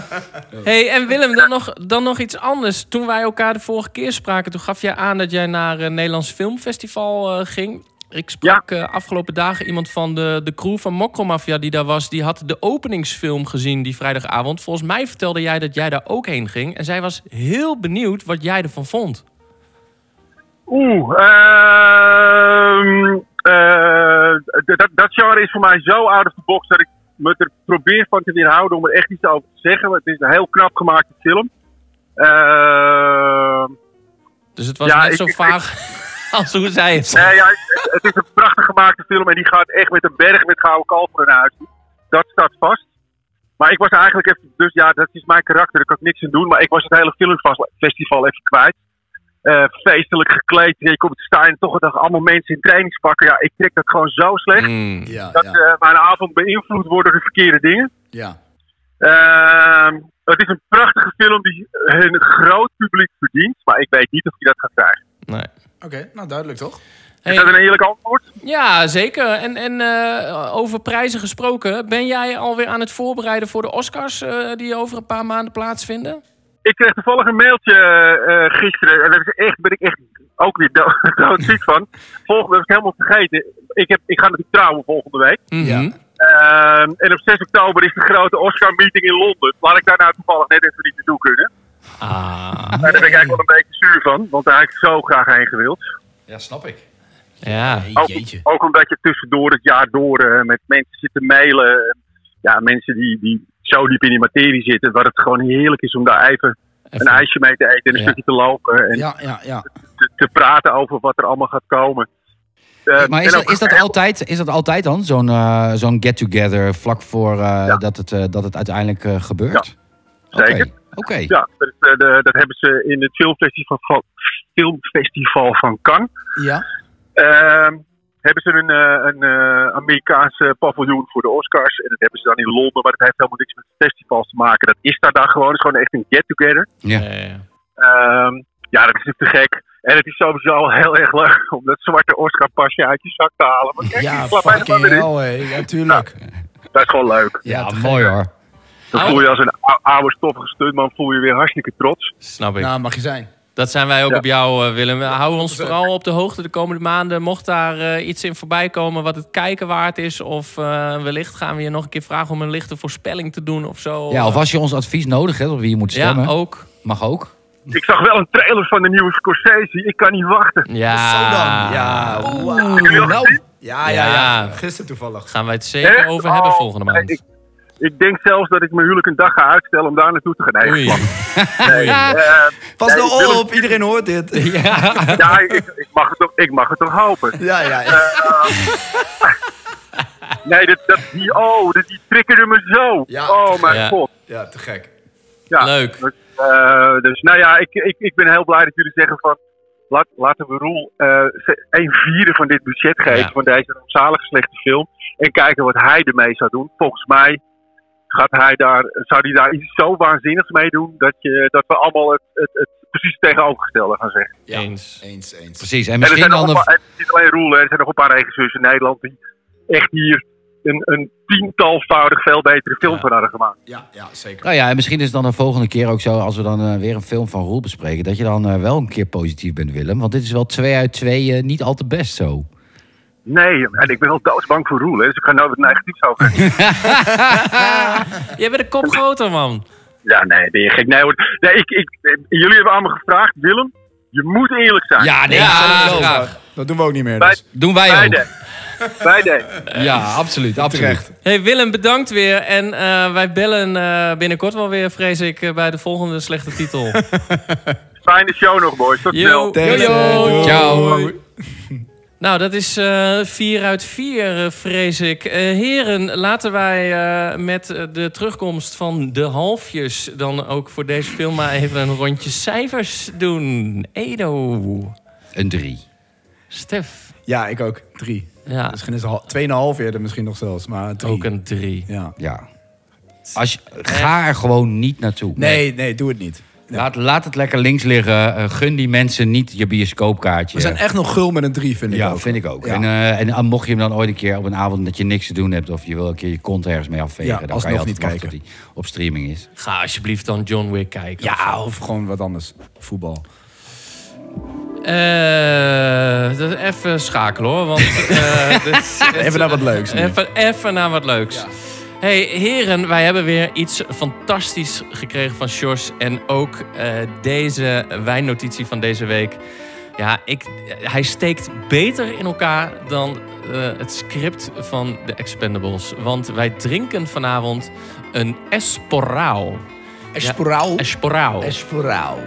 hey, en Willem, dan nog, dan nog iets anders. Toen wij elkaar de vorige keer spraken, toen gaf jij aan dat jij naar een Nederlands Filmfestival eh, ging. Ik sprak eh, afgelopen dagen iemand van de, de crew van Mokromafia die daar was. Die had de openingsfilm gezien die vrijdagavond. Volgens mij vertelde jij dat jij daar ook heen ging. En zij was heel benieuwd wat jij ervan vond. Oeh, ehm, eh, dat, dat genre is voor mij zo out of the box dat ik me er probeer van te weerhouden om er echt iets over te zeggen. Want het is een heel knap gemaakte film. Ehm, Dus het was Ja, net ik- zo ik- vaag als hoe zij het nee, ja, het, het is een prachtig gemaakte film en die gaat echt met een berg met gouden kalveren naar huis. Dat staat vast. Maar ik was eigenlijk even, dus ja, dat is mijn karakter, daar kan ik niks aan doen. Maar ik was het hele filmfestival even kwijt. Eh, feestelijk gekleed, je komt te staan en toch dag allemaal mensen in trainingspakken. Ja, ik trek dat gewoon zo slecht. Mm. Ja, dat ja, eh, mijn avond beïnvloed wordt door de verkeerde dingen. ja. Ehm, het is een prachtige film die een groot publiek verdient, maar ik weet niet of hij dat gaat krijgen. Nee. Oké, nou duidelijk toch? Hey, Is dat een eerlijk antwoord? Ja, zeker. En, en eh, over prijzen gesproken, ben jij alweer aan het voorbereiden voor de Oscars eh, die over een paar maanden plaatsvinden? Ik kreeg toevallig een mailtje eh, gisteren. En daar is echt, ben ik echt ook weer dood- doodziek van. Volgende heb ik helemaal vergeten. Ik, heb, ik ga natuurlijk trouwen volgende week. Mhm. Ja. Ehm, en op 6 oktober is de grote Oscar-meeting in Londen. Laat ik daar nou toevallig net even niet naartoe kunnen. Ah, Daar ben ik eigenlijk wel een beetje zuur van. Want daar heb ik zo graag heen gewild. Ja, snap ik. ja. Ook, ook omdat je tussendoor het jaar door eh, met mensen zit te mailen. Ja, mensen die, die zo diep in die materie zitten. Waar het gewoon heerlijk is om daar even een ijsje mee te eten. En een Ja. stukje te lopen. En Ja, ja, ja. te, te praten over wat er allemaal gaat komen. Eh, Maar is dat, is dat, altijd, is dat altijd dan, zo'n eh, zo'n get-together vlak voor eh, Ja. dat, het, dat het uiteindelijk gebeurt? Ja, zeker. Oké, Oké. Ja, dat, is, de- dat hebben ze in het filmfestival van, filmfestival van Cannes. Ja, Ehm, hebben ze een, eh, een eh, Amerikaanse paviljoen voor de Oscars. En dat hebben ze dan in Londen, maar dat heeft helemaal niks met festivals te maken. Dat is daar dan gewoon. Het is gewoon echt een get-together. Ja. Ja, ja, ja. Ehm, ja, dat is natuurlijk te gek. En het is sowieso heel erg leuk om dat zwarte Oscar-pasje uit je zak te halen. Maar kijk, ja fucking hell, hé. Ja, tuurlijk. Dat is gewoon leuk. Ja, mooi hoor. Dan voel je als een ou- oude stoffige stuntman voel je weer hartstikke trots. Snap ik. Nou, mag je zijn. Dat zijn wij ook Ja. op jou, eh, Willem. We houden ons vooral op de hoogte de komende maanden. Mocht daar eh, iets in voorbij komen wat het kijken waard is... of eh, wellicht gaan we je nog een keer vragen om een lichte voorspelling te doen of zo. Ja, of als je ons advies nodig hebt op wie je moet Ja, stemmen, ook. mag ook. Ik zag wel een trailer van de nieuwe Scorsese. Ik kan niet wachten. Ja. Zo dan. Ja, nou. gezien? Ja, ja, ja. Gisteren toevallig. Gaan wij het zeker over hebben Oh, volgende maand. Ik, ik denk zelfs dat ik mijn huwelijk een dag ga uitstellen om daar naartoe te gaan. Nee, eh, Pas Nee, nou op, iedereen hoort dit. Ja. ja, ik, ik, mag het toch, ik mag het toch hopen. Ja, ja. Nee, dat, dat, die, oh, dat, die triggerde me zo. Ja. oh mijn Ja. god. Ja, te gek. Ja. Leuk. Dus, eh, dus nou ja, ik, ik, ik ben heel blij dat jullie zeggen van... Laat, laten we Roel eh, een vierde van dit budget geven. Ja. Van deze rampzalige slechte film. En kijken wat hij ermee zou doen. Volgens mij gaat hij daar, zou hij daar iets zo waanzinnigs mee doen. Dat, je, dat we allemaal het, het, het precies tegenovergestelde gaan zeggen. Eens. Eens, eens. Precies. En En er misschien zijn nog dan een een... paar, het is niet alleen Roel, er zijn nog een paar regisseurs in Nederland die echt hier een, een tientalvoudig veel betere film van hadden gemaakt. Ja, ja, zeker. Nou ja, en misschien is het dan de volgende keer ook zo, als we dan eh, weer een film van Roel bespreken, dat je dan eh, wel een keer positief bent, Willem. Want dit is wel twee uit twee eh, niet al te best zo. Nee, en ik ben wel doodsbang voor Roel, hè, dus ik ga nooit wat negatiefs over. Jij bent een kop groter, man. ja, nee, ben je gek. Nee, hoor. nee ik, ik, jullie hebben allemaal gevraagd, Willem, je moet eerlijk zijn. Ja, nee, Ja, graag. Dat doen we ook niet meer. Bij- Dus. Doen wij ook. Beide. Beide. Ja, absoluut. absoluut. Terecht. Hey Willem, bedankt weer. En eh, wij bellen eh, binnenkort wel weer, vrees ik, eh, bij de volgende slechte titel. Fijne show nog, boys. Tot snel. Yo, yo, Thanks, yo. doei. Ciao. Nou, dat is eh 4 uit 4, vrees ik. Eh, heren, laten wij eh, met de terugkomst van de halfjes... dan ook voor deze film maar even een rondje cijfers doen. Edo. Een drie. Stef. Ja, ik ook. Drie. Ja, Misschien is het hal- tweeënhalf eerder misschien nog zelfs, maar drie. ook een 3. Ja. Ja. Als je, ga er gewoon niet naartoe. Nee, nee, doe het niet. Ja. Laat, laat het lekker links liggen. Eh, gun die mensen niet je bioscoopkaartje. We zijn echt nog gul met een drie, vind ik ja, ook. vind ik ook. Ja. En, eh, en eh, mocht je hem dan ooit een keer op een avond dat je niks te doen hebt... of je wil een keer je kont ergens mee afvegen... Ja, dan kan je altijd niet kijken. tot hij op streaming is. Ga alsjeblieft dan John Wick kijken. Ja, of gewoon wat anders. Voetbal. Eh, dat- even schakelen hoor. Want, eh, dit- Even naar wat leuks. Even, even naar wat leuks. Hey heren, wij hebben weer iets fantastisch gekregen van Sjors. En ook eh, deze wijnnotitie van deze week. Ja, ik, hij steekt beter in elkaar dan eh, het script van de Expendables. Want wij drinken vanavond een Esporao. Esporaal. Esporao. Esporaal.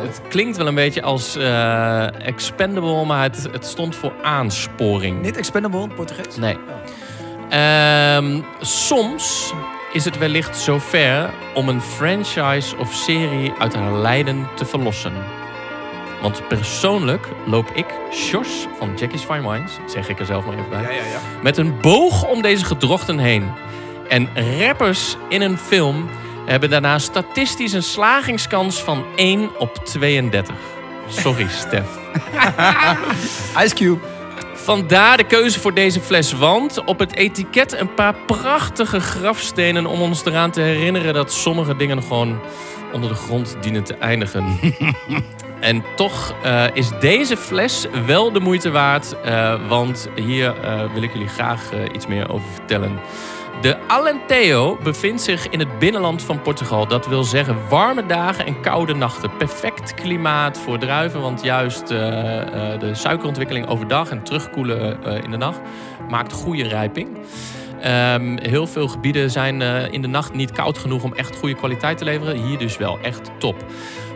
Het, het klinkt wel een beetje als eh, expendable, maar het, het stond voor aansporing. Niet expendable in het Portugees? Nee. Ehm, soms is het wellicht zover om een franchise of serie uit haar lijden te verlossen. Want persoonlijk loop ik, Sjors van Jackie's Fine Wines, zeg ik er zelf maar even bij, Ja, ja, ja. met een boog om deze gedrochten heen. En rappers in een film hebben daarna statistisch een slagingskans van 1 op 32. Sorry, Stef. Ice Cube. Vandaar de keuze voor deze fles, want op het etiket een paar prachtige grafstenen om ons eraan te herinneren dat sommige dingen gewoon onder de grond dienen te eindigen. en toch eh, is deze fles wel de moeite waard, eh, want hier eh, wil ik jullie graag iets meer over vertellen. De Alentejo bevindt zich in het binnenland van Portugal. Dat wil zeggen warme dagen en koude nachten. Perfect klimaat voor druiven, want juist eh, eh, de suikerontwikkeling overdag en terugkoelen eh, in de nacht maakt goede rijping. Ehm, heel veel gebieden zijn in de nacht niet koud genoeg om echt goede kwaliteit te leveren. Hier dus wel echt top.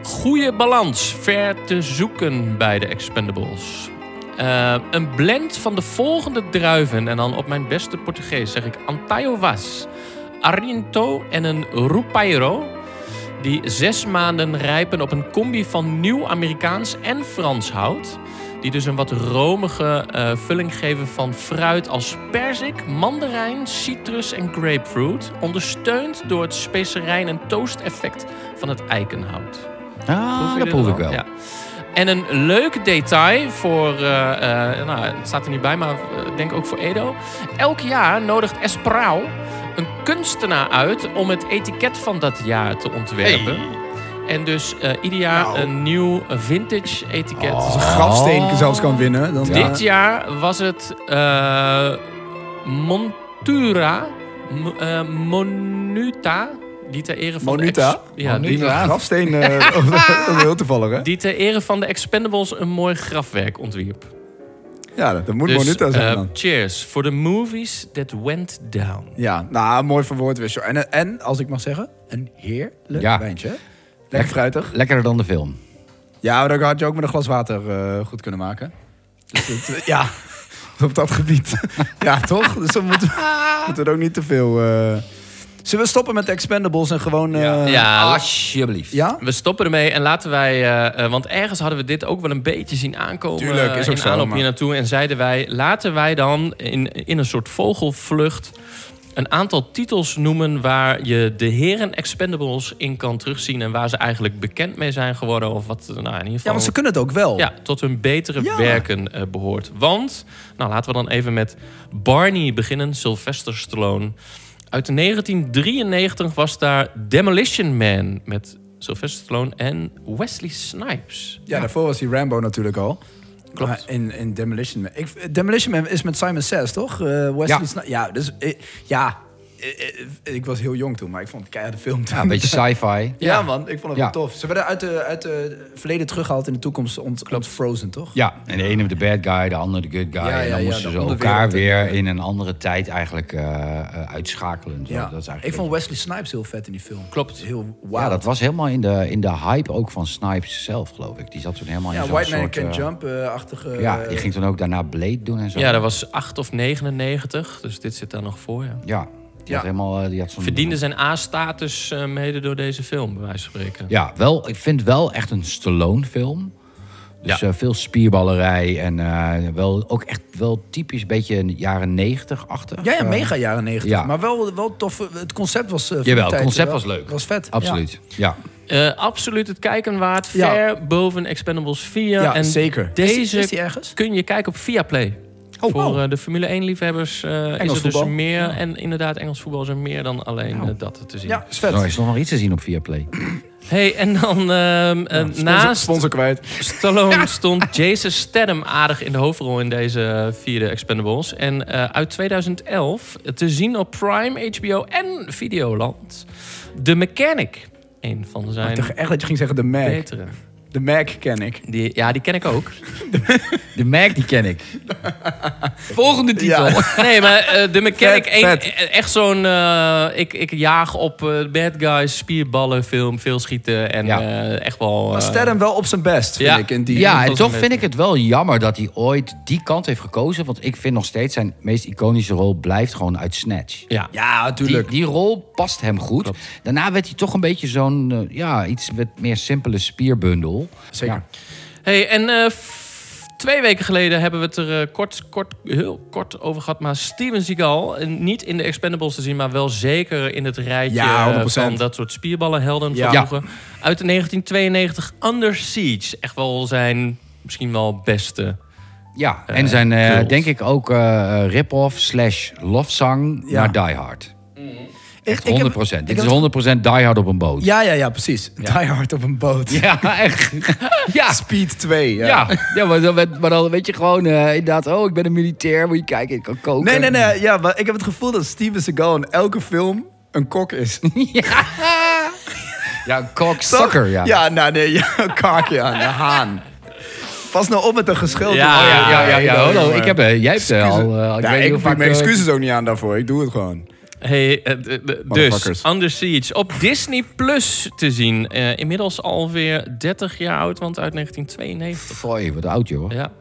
Goede balans, ver te zoeken bij de Expendables. Eh, een blend van de volgende druiven. En dan op mijn beste Portugees zeg ik Antaiovas, Arinto en een Rupairo. Die zes maanden rijpen op een combi van nieuw Amerikaans en Frans hout. Die dus een wat romige eh, vulling geven van fruit als perzik, mandarijn, citrus en grapefruit. Ondersteund door het specerijn- en toast-effect van het eikenhout. Ah, dat proef ik wel. Ja. En een leuk detail voor, eh, eh, nou, het staat er niet bij, maar eh, ik denk ook voor Edo. Elk jaar nodigt Esperau een kunstenaar uit om het etiket van dat jaar te ontwerpen. En dus eh, ieder jaar Nou. een nieuw vintage etiket. Als een grafsteen zelfs kan winnen. Dan, Dit jaar was het eh, Montura M- eh, Monuta. Die ter ere van Monuta? de... ex- Ja, die, Die grafsteen, eh, dat is heel toevallig, hè? die ter ere van de Expendables een mooi grafwerk ontwierp. Ja, dat, dat moet Dus, Monuta zijn eh, dan. cheers for the movies that went down. Ja, nou, mooi verwoord weer. zo. En, en, als ik mag zeggen, een heerlijk Ja. wijntje. hè? Lekker fruitig. Lekkerder dan de film. Ja, maar dan had je ook met een glas water eh, goed kunnen maken. Dus het, ja, op dat gebied. ja, toch? Dus dan moeten we, moeten we er ook niet te veel... eh. Zullen we stoppen met de Expendables en gewoon... eh, Ja, Alsjeblieft. Ja? We stoppen ermee en laten wij... eh, eh, want ergens hadden we dit ook wel een beetje zien aankomen. Tuurlijk, is eh, ook in zo, aanloop hier naartoe. En zeiden wij, laten wij dan in, in een soort vogelvlucht... een aantal titels noemen waar je de heren Expendables in kan terugzien... en waar ze eigenlijk bekend mee zijn geworden. Of wat, nou in ieder geval... Ja, want ze kunnen het ook wel. Ja, tot hun betere Ja. werken eh, behoort. Want, nou laten we dan even met Barney beginnen, Sylvester Stallone. Uit 1993 was daar Demolition Man met Sylvester Stallone en Wesley Snipes. Ja, daarvoor was die Rambo natuurlijk al. Klopt. Maar in, in Demolition Man. Ik, Demolition Man is met Simon Says, toch? Eh, Wesley Ja. Sni- Ja, dus... ja, eh, eh, ik was heel jong toen, maar ik vond het keiharde film. Ja, een beetje sci-fi. Ja, man, ik vond het Ja. wel tof. Ze werden uit de, uit de verleden teruggehaald in de toekomst ont, ontfrozen, toch? Ja, en de ene de bad guy, de andere de good guy. Ja, ja, en dan ja, moesten ze elkaar weer eh, in een andere tijd eigenlijk eh, eh, uitschakelen. Zo. Ja. Dat is eigenlijk ik vond Wesley Snipes heel vet in die film. Klopt. Heel wow. Ja, dat was helemaal in de, in de hype ook van Snipes zelf, geloof ik. Die zat toen helemaal Ja, in zo'n White Man. Can eh, Jump-achtige... ja, die ging toen ook daarna Blade doen en zo. Ja, dat was 8 of 99, dus dit zit daar nog voor. Ja. Ja, die Ja. had helemaal... eh, Die had zo'n- Verdiende zijn A-status eh, mede door deze film, bij wijze van spreken. Ja, wel, ik vind wel echt een Stallone-film. Dus Ja. eh, veel spierballerij en eh, wel, ook echt wel typisch beetje jaren 90-achtig. Ja, ja, Eh, mega jaren 90. ja. Maar wel, wel tof. Het concept was. eh, voor Jawel, het concept eh, was leuk. Was vet. Absoluut, ja. Eh, absoluut het kijken waard. Ja. Ver boven Expendables 4. Ja, ja en zeker. Deze Is die, is die ergens? kun je kijken op Viaplay. Oh, Voor eh, de Formule 1-liefhebbers is er dus meer. En inderdaad, Engels voetbal is er meer dan alleen eh, dat te zien. Ja, is vet. Nou, is er nog iets te zien op Viaplay? Hey, en dan ehm, eh, Sponsor, naast sponsor kwijt. Stallone stond Jason Statham aardig in de hoofdrol in deze vierde Expendables. En eh, uit 2011 te zien op Prime, HBO en Videoland. The Mechanic. Een van Ik zijn dacht echt dat je ging zeggen de Mac. betere. De Mac ken ik. Die, ja, die ken ik ook. De Mac, die ken ik. Volgende titel. Ja. Nee, maar eh, de mechanic, Vet, eh, echt zo'n... eh, ik, ik jaag op eh, bad guys, spierballen, film, veel schieten. En Ja. eh, echt wel... Maar eh, Statham wel op zijn best, vind ja. ik. In die, Ja, en toch vind ik het wel jammer dat hij ooit die kant heeft gekozen. Want ik vind nog steeds zijn meest iconische rol blijft gewoon uit Snatch. ja. natuurlijk. die rol past hem goed. Daarna werd hij toch een beetje zo'n, ja, iets met meer simpele spierbundel. Zeker. Ja. Hey, en eh, twee weken geleden hebben we het er eh, kort, kort, heel kort over gehad. Maar Steven Seagal, niet in de Expendables te zien... maar wel zeker in het rijtje Ja, eh, 100%. van dat soort spierballenhelden Ja. van vroeger. Uit de 1992 Under Siege. Echt wel zijn misschien wel beste... Ja, en zijn, denk ik, ook eh, rip-off slash lofzang Ja. naar Die Hard. Echt 100%. Ik heb- ik Dit is 100% Die Hard op een boot. Ja, ja, ja, precies. Die Hard op een boot. Ja, echt. ja. Speed 2. Ja. Ja, ja maar, dan, maar dan weet je gewoon eh, inderdaad... oh, ik ben een militair, moet je kijken, ik kan koken. Nee, nee, nee. Ja, maar ik heb het gevoel dat Steven Seagal in elke film een kok is. Ja, een cocksucker, ja. Ja, nou nee, ja, een kak, ja, een haan. Pas nou op met een geschil. Ja, Ja, ja, ja. ja. ik heb, eh, jij hebt eh, al... ik Ja, weet niet vaak... excuses ook niet aan daarvoor. Ik doe het gewoon. Hey, eh, dus. Under Siege op Disney Plus te zien. Eh, inmiddels alweer 30 jaar oud, want uit 1992. Foei, wat oud, joh. Ja.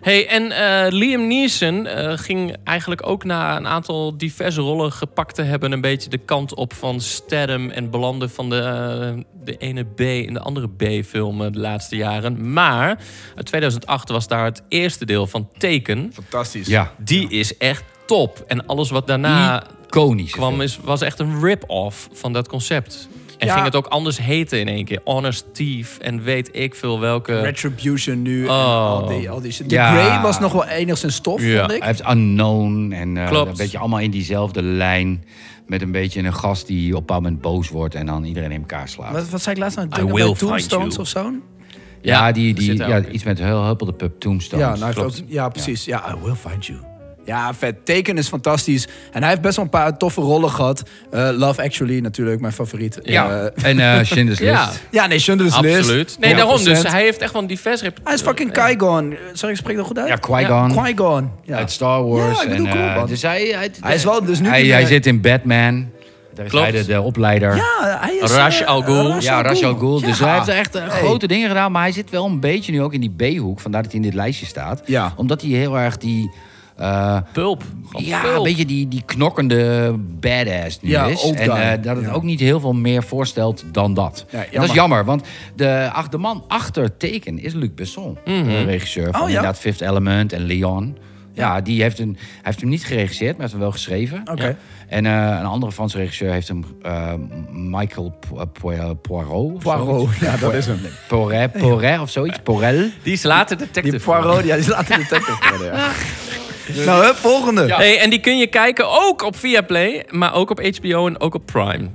Hey, en eh, Liam Neeson eh, ging eigenlijk ook na een aantal diverse rollen gepakt te hebben... een beetje de kant op van Statham en belanden van de, de ene B en de andere B-film eh, de laatste jaren. Maar uit 2008 was daar het eerste deel van Taken. Fantastisch. Ja, Die is echt top. En alles wat daarna iconisch. kwam is, was echt een rip-off van dat concept. En Ja. ging het ook anders heten in één keer. Honest Thief en weet ik veel welke... Retribution nu en Oh. al die, al die shit. De Ja. Grey was nog wel enigszins stof, Ja. vond ik. Hij heeft Unknown en eh, Klopt. een beetje allemaal in diezelfde lijn. Met een beetje een gast die op een bepaald moment boos wordt en dan iedereen in elkaar slaat. Wat, wat zei ik laatst nou? Will bij Tombstones of zo? ja, Ja, die, die, ja, iets met heel huppel de pup Tombstones. Ja, nou, ook, ja, precies. Ja. I will find you. Ja, vet. Teken is fantastisch. En hij heeft best wel een paar toffe rollen gehad. Eh, Love Actually natuurlijk, mijn favoriet. Ja. Eh, en eh Schindler's Ja. List. ja, nee, Schindler's List. Absoluut. Nee, 100%. daarom dus. Hij heeft echt wel een divers rep- Hij is fucking Qui-Gon. Sorry, ik spreek dat goed uit? Ja, Qui-Gon. Qui-Gon. Ja. Uit Star Wars. Ja, ik bedoel, en, cool, eh, man. dus hij, hij, Hij is wel dus nu hij, zit in Batman. Daar is Klopt. hij de, de opleider. Ja, Ja, hij is... Ra's eh, al Ghul. Ra's Ra's al Ghul. Dus Ja. hij heeft echt Hey. grote dingen gedaan. Maar hij zit wel een beetje nu ook in die B-hoek. Vandaar dat hij in dit lijstje staat. Ja. Omdat hij heel erg die... eh, Pulp. Ja, pulp. een beetje die, die knokkende badass nu Ja, is. En eh, dat het Ja. ook niet heel veel meer voorstelt dan dat. Ja, dat is jammer, want de, ach, de man achter Teken is Luc Besson. De regisseur van Oh, ja? inderdaad Fifth Element en Leon. Ja, die heeft, een, hij heeft hem niet geregisseerd, maar heeft hem wel geschreven. Oké. En eh, een andere Franse regisseur heeft hem, Michael Po- Po- Poirot. Poirot, zoiets. ja, dat is hem. Poiret, Poiret of zoiets. Porel. Die is later detective. Die Poirot, ja, die is later detective ja. Nou, hè, volgende. Hey, en die kun je kijken ook op Viaplay, maar ook op HBO en ook op Prime.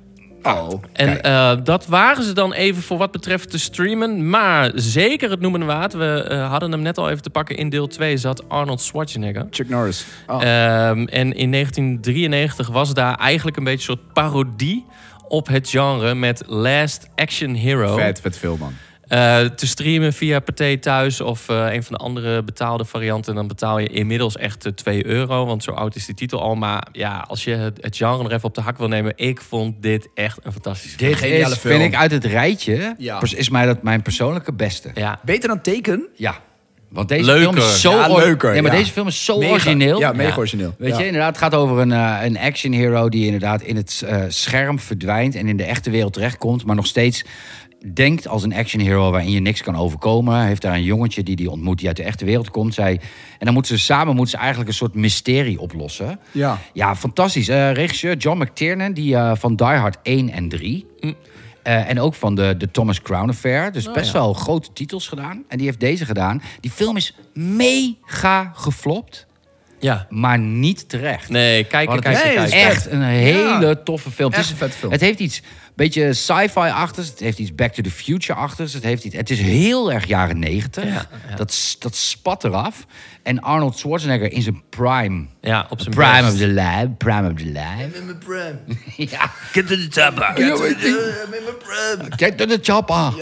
Oh. En eh, dat waren ze dan even voor wat betreft te streamen. Maar zeker het noemen waard. We eh, hadden hem net al even te pakken. In deel 2 zat Arnold Schwarzenegger. Chuck Norris. Oh. Ehm, en in 1993 was daar eigenlijk een beetje een soort parodie op het genre met Last Action Hero. vet, vet film, man. Eh, te streamen via Pathé Thuis of eh, een van de andere betaalde varianten. Dan betaal je inmiddels echt eh, 2 euro, want zo oud is die titel al. Maar ja, als je het, het genre nog even op de hak wil nemen... ik vond dit echt een fantastische film. Dit Geniale is, film. vind ik, uit het rijtje, Ja. is mij dat mijn persoonlijke beste. Ja, Beter dan Teken? Ja. Want deze Leuker. film is zo... Ja, leuker, Nee, maar ja. deze film is zo Mega. origineel. Ja, mega origineel. Weet Ja. je, inderdaad, het gaat over een, eh, een action hero die inderdaad in het eh, scherm verdwijnt en in de echte wereld terechtkomt, maar nog steeds denkt als een action hero waarin je niks kan overkomen. Hij heeft daar een jongetje die die ontmoet die uit de echte wereld komt. Zij, en dan moeten ze samen moeten ze eigenlijk een soort mysterie oplossen. Ja. Ja, fantastisch. Eh, regisseur John McTiernan, die eh, van Die Hard 1 en 3. Eh, en ook van de, de Thomas Crown Affair. Dus best ja. wel grote titels gedaan. En die heeft deze gedaan. Die film is mega geflopt, ja. maar niet terecht. Nee, kijken, Want het kijken, nee, kijken. is echt een hele Ja. toffe film. Echt het, is, een vette film. het heeft iets beetje sci-fi-achtigs. Het heeft iets Back to the Future-achtigs. Het, heeft iets, het is heel erg jaren negentig. Ja, ja. Dat, dat spat eraf. En Arnold Schwarzenegger in zijn prime. Ja, op zijn Prime best. of the lab. Prime of the lab. ja. Get to the chopper. Get to the, Kijk naar de chopper.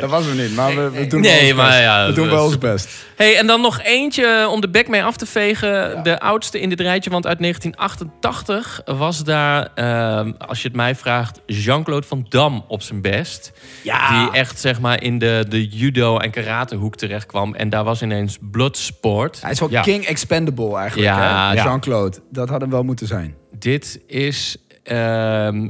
Dat was hem niet, maar we, we doen Nee, wel ons maar best. ja, we doen wel ons best. Hey, en dan nog eentje om de bek mee af te vegen. De oudste in dit rijtje, want uit 1988 was daar, ehm, als je het mij vraagt, Jean-Claude Van Damme op zijn best. Ja. Die echt zeg maar in de, de judo- en karatehoek terecht kwam. En daar was ineens Bloodsport. Hij is wel Ja. King Expendable eigenlijk, ja. Jean-Claude. Dat had hem wel moeten zijn. Dit is ehm,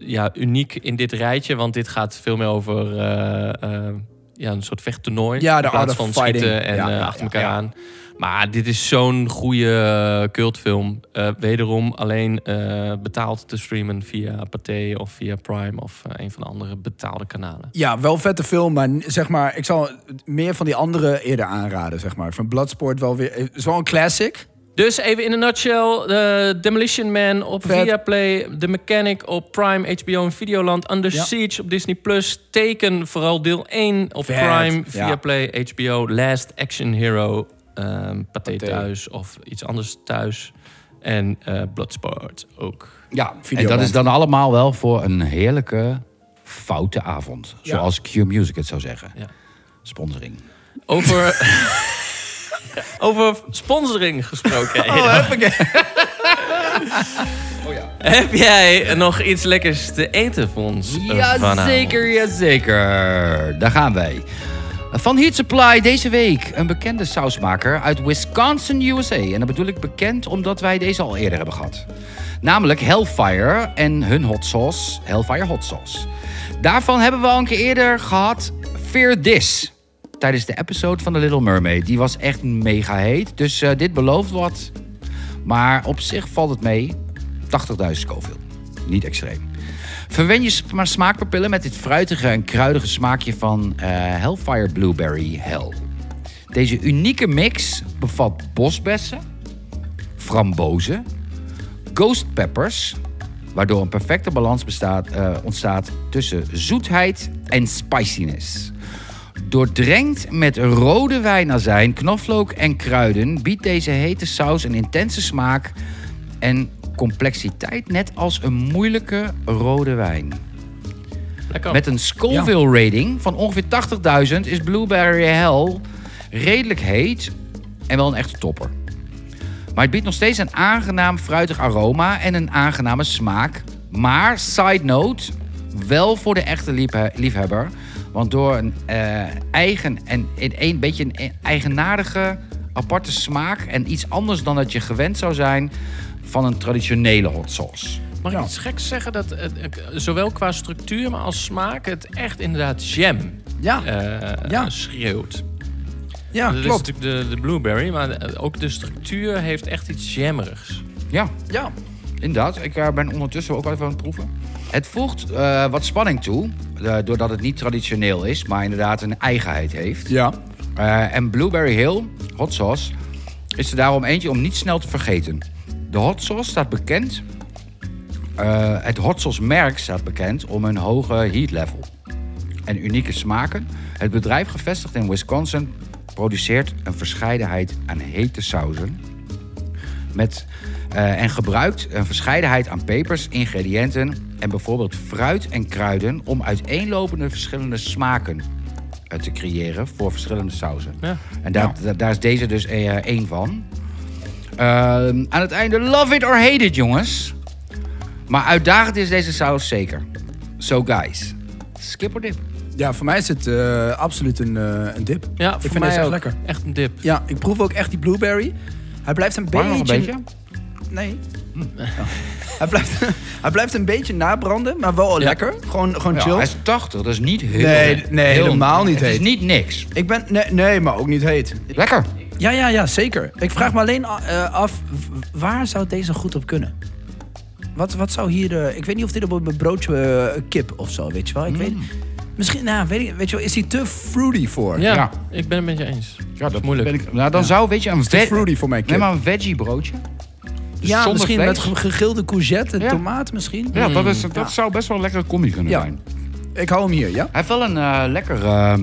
ja, uniek in dit rijtje, want dit gaat veel meer over eh, eh, ja, een soort vechttoernooi. Ja, de in plaats van fighting. schieten en Ja, eh, ja, achter elkaar aan. Maar dit is zo'n goede cultfilm. Wederom alleen betaald te streamen via Pathé of via Prime of een van de andere betaalde kanalen. Ja, wel vette film, maar zeg maar, ik zal meer van die andere eerder aanraden, zeg maar. Van Bloodsport wel weer, het is wel een classic. Dus even in een nutshell. The Demolition Man op Vet. Viaplay. The Mechanic op Prime, HBO en Videoland. Under Ja. Siege op Disney+. Plus. Teken, vooral deel 1 op Vet, Prime, ja. Viaplay, HBO. Last Action Hero. ehm Pathé thuis of iets anders thuis. En eh, Bloodsport ook. Ja, en dat is dan allemaal wel voor een heerlijke foute avond. Ja. Zoals Q Music het zou zeggen. Ja. Sponsoring. Over, over sponsoring gesproken. Oh, Eda. Heb jij nog iets lekkers te eten voor ons? vanavond? Jazeker, jazeker. Daar gaan wij. Van Heat Supply deze week. Een bekende sausmaker uit Wisconsin, USA. En dat bedoel ik bekend omdat wij deze al eerder hebben gehad. Namelijk Hellfire en hun hot sauce, Hellfire hot sauce. Daarvan hebben we al een keer eerder gehad Fear This. Tijdens de episode van The Little Mermaid. Die was echt mega heet. Dus eh, dit belooft wat. Maar op zich valt het mee. 80.000 Scoville. Niet extreem. Verwen je sma- smaakpapillen met dit fruitige en kruidige smaakje van eh, Hellfire Blueberry Hell. Deze unieke mix bevat bosbessen, frambozen, ghost peppers, waardoor een perfecte balans bestaat, eh, ontstaat tussen zoetheid en spiciness. Doordrenkt met rode wijnazijn, knoflook en kruiden... biedt deze hete saus een intense smaak en complexiteit... net als een moeilijke rode wijn. Lekker. Met een Scoville-rating van ongeveer 80.000 is Blueberry Hell redelijk heet en wel een echte topper. Maar het biedt nog steeds een aangenaam fruitig aroma en een aangename smaak. Maar, side note, wel voor de echte liefhe- liefhebber. Want door een eh, eigen en een, een beetje een eigenaardige, aparte smaak... en iets anders dan dat je gewend zou zijn van een traditionele hot sauce. Mag ik iets geks zeggen? Dat het, zowel qua structuur maar als smaak het echt inderdaad jam Ja, eh, Ja. schreeuwt. ja dat klopt. is natuurlijk de, de blueberry, maar ook de structuur heeft echt iets jammerigs. Ja, Ja. Inderdaad, ik eh, ben ondertussen ook wel even aan het proeven. Het voegt eh, wat spanning toe, eh, doordat het niet traditioneel is, maar inderdaad een eigenheid heeft. Ja. Eh, en Blueberry Hill, hot sauce, is er daarom eentje om niet snel te vergeten. De hot sauce staat bekend, het hot sauce merk staat bekend om een hoge heat level en unieke smaken. Het bedrijf gevestigd in Wisconsin produceert een verscheidenheid aan hete sauzen met, en gebruikt een verscheidenheid aan pepers, ingrediënten en bijvoorbeeld fruit en kruiden om uiteenlopende verschillende smaken eh, te creëren voor verschillende sauzen. Ja. En daar, da- daar is deze dus eh, één van. Ehm, aan het einde, love it or hate it, jongens. Maar uitdagend is deze saus zeker. So guys, skip or dip. ja, voor mij is het eh, absoluut een, eh, een dip. Ja, Ik voor vind mij deze echt lekker. Echt een dip. Ja, ik proef ook echt die blueberry. Hij blijft een beetje... nog een beetje? Nee. Ja. Hij, blijft, hij blijft een beetje nabranden, maar wel Ja. lekker. Gewoon, gewoon Ja, chill. hij is 80, dat is niet heel... Nee, nee, heel- helemaal niet Het is heet. niet niks. Ik ben... Nee, nee, maar ook niet heet. Lekker. Ja, ja, ja, zeker. Ik vraag me alleen eh, af, waar zou deze goed op kunnen? Wat, wat zou hier... eh, ik weet niet of dit op een broodje eh, kip of zo, weet je wel. Ik weet, misschien, nou, weet, ik, weet je wel, is hij te fruity voor? Ja, Ja. ik ben het met je eens. Ja, dat moeilijk. ben ik- nou, dan zou, weet je, een, Te fruity voor mijn kip. nee, maar een veggie broodje. Dus ja, misschien vlees. met ge- gegrilde courgette en Ja. tomaat misschien. Ja, dat, is, dat Ja. zou best wel een lekkere combi kunnen Ja. zijn. Ik hou hem hier, ja? Hij heeft wel een eh, lekker, eh,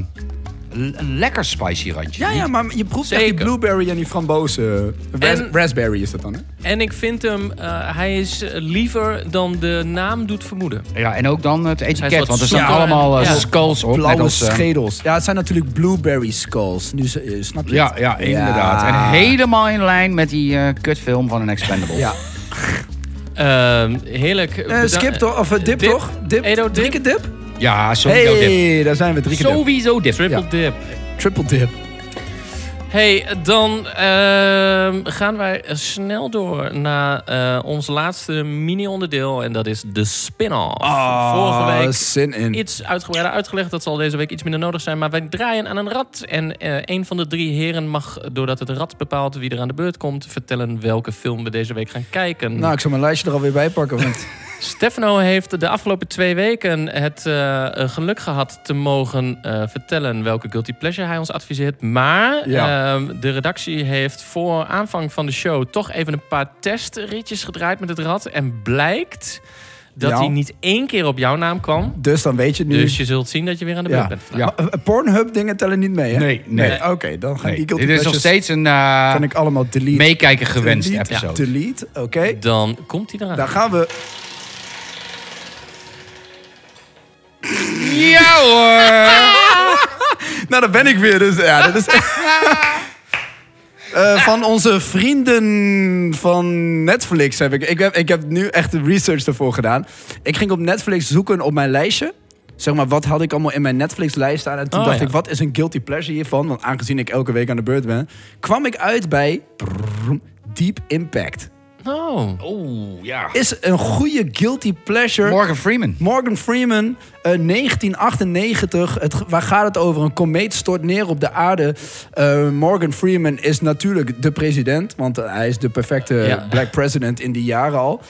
een lekker spicy randje. Ja, ja, maar je proeft echt die Zeker. blueberry en die frambozen. Ras- En- raspberry is dat dan, hè? En ik vind hem, eh, hij is eh, liever dan de naam doet vermoeden. Ja, en ook dan het etiket, wat want er staan zoeter allemaal eh, en- ja. skulls op. net Blauwe als, eh, schedels. Ja, het zijn natuurlijk blueberry skulls. Nu, eh, snap je ja, het? ja, inderdaad. En helemaal in lijn met die eh, kutfilm van een Expendable. Ja. Ehm, heerlijk. Eh, Beda- skip toch? Of eh, dip, Dip. toch? Dip. Edo dip. Drie keer dip? Ja, sowieso dip. Hey, daar zijn we. Drie keer dip. Sowieso dip. Triple Ja. dip. Triple dip. Hey, dan ehm, gaan wij snel door naar eh, ons laatste mini-onderdeel. En dat is de spin-off. Vorige week zin in. iets uitgebreider uitgelegd. Dat zal deze week iets minder nodig zijn. Maar wij draaien aan een rad. En eh, een van de drie heren mag, doordat het rad bepaalt wie er aan de beurt komt, vertellen welke film we deze week gaan kijken. Nou, ik zal mijn lijstje er alweer bij pakken. Want Stefano heeft de afgelopen twee weken het eh, geluk gehad te mogen eh, vertellen welke guilty pleasure hij ons adviseert. Maar Ja. ehm, de redactie heeft voor aanvang van de show toch even een paar testritjes gedraaid met het rad. En blijkt dat Ja. hij niet één keer op jouw naam kwam. dus dan weet je het nu. Dus je zult zien dat je weer aan de beurt ja. bent. Maar, eh, Pornhub dingen tellen niet mee, hè? Nee, nee. Oké, dan gaan Nee, die guilty Dit is nog steeds een eh, Kan ik allemaal delete. meekijken gewenst delete, episode. Delete, oké. Dan komt hij eraan. Dan gaan we... Ja hoor! Nou, daar ben ik weer. Dus ja, dat is... Eh, van onze vrienden van Netflix heb ik, ik heb... Ik heb nu echt de research ervoor gedaan. Ik ging op Netflix zoeken op mijn lijstje. Zeg maar, wat had ik allemaal in mijn Netflix-lijst staan? En toen Oh, dacht ja. ik, wat is een guilty pleasure hiervan? Want aangezien ik elke week aan de beurt ben... kwam ik uit bij... Deep Impact. Oh. Oeh, ja. Is een goede guilty pleasure... Morgan Freeman. Morgan Freeman, eh, 1998. Het, waar gaat het over? Een komeet stort neer op de aarde. Eh, Morgan Freeman is natuurlijk de president. Want eh, hij is de perfecte Ja. black president in die jaren al.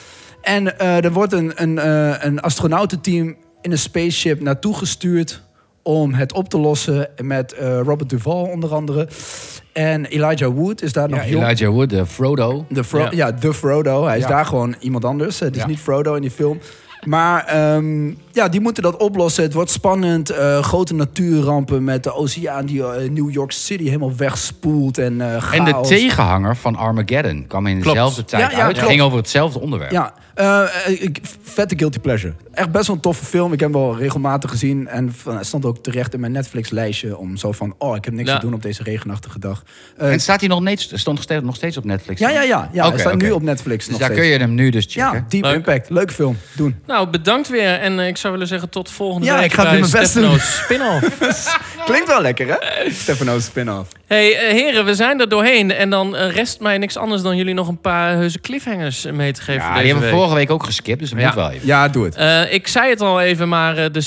En eh, er wordt een, een, eh, een astronautenteam in een spaceship naartoe gestuurd... om het op te lossen met eh, Robert Duvall onder andere. En Elijah Wood is daar Ja, nog jong. Elijah Wood, de Frodo. De Fro- Ja. ja. de Frodo. Hij is daar gewoon iemand anders. Het is Ja. niet Frodo in die film. Maar ehm, ja, die moeten dat oplossen. Het wordt spannend. Eh, grote natuurrampen met de oceaan die eh, New York City helemaal wegspoelt. En, eh En de tegenhanger van Armageddon kwam in Klopt. dezelfde tijd Ja, ja, uit. klopt. ging over hetzelfde onderwerp. Ja, eh, eh, ik, vette guilty pleasure. Echt best wel een toffe film. Ik heb hem wel regelmatig gezien. En van- hij stond ook terecht in mijn Netflix-lijstje. Om zo van, oh, ik heb niks Ja. te doen op deze regenachtige dag. Eh, En staat hij nog, niet, stond nog steeds, nog steeds op Netflix? ja, ja, ja. ja Oké, hij staat oké. nu op Netflix Dus nog daar steeds. kun je hem nu dus checken. Ja, Deep Leuk. Impact. Leuke film. Doen. Nou, bedankt weer. En ik zou willen zeggen tot volgende Ja, week ik ga bij mijn best Stefano's spin-off. Klinkt wel lekker, hè? Stefano's spin-off. hey, heren, we zijn er doorheen. En dan rest mij niks anders dan jullie nog een paar heuse cliffhangers mee te geven Ja, deze hebben we week. Vorige week ook geskipt, dus dat Ja. moet wel even. Ja, doe het. Eh, ik zei het al even, maar eh, de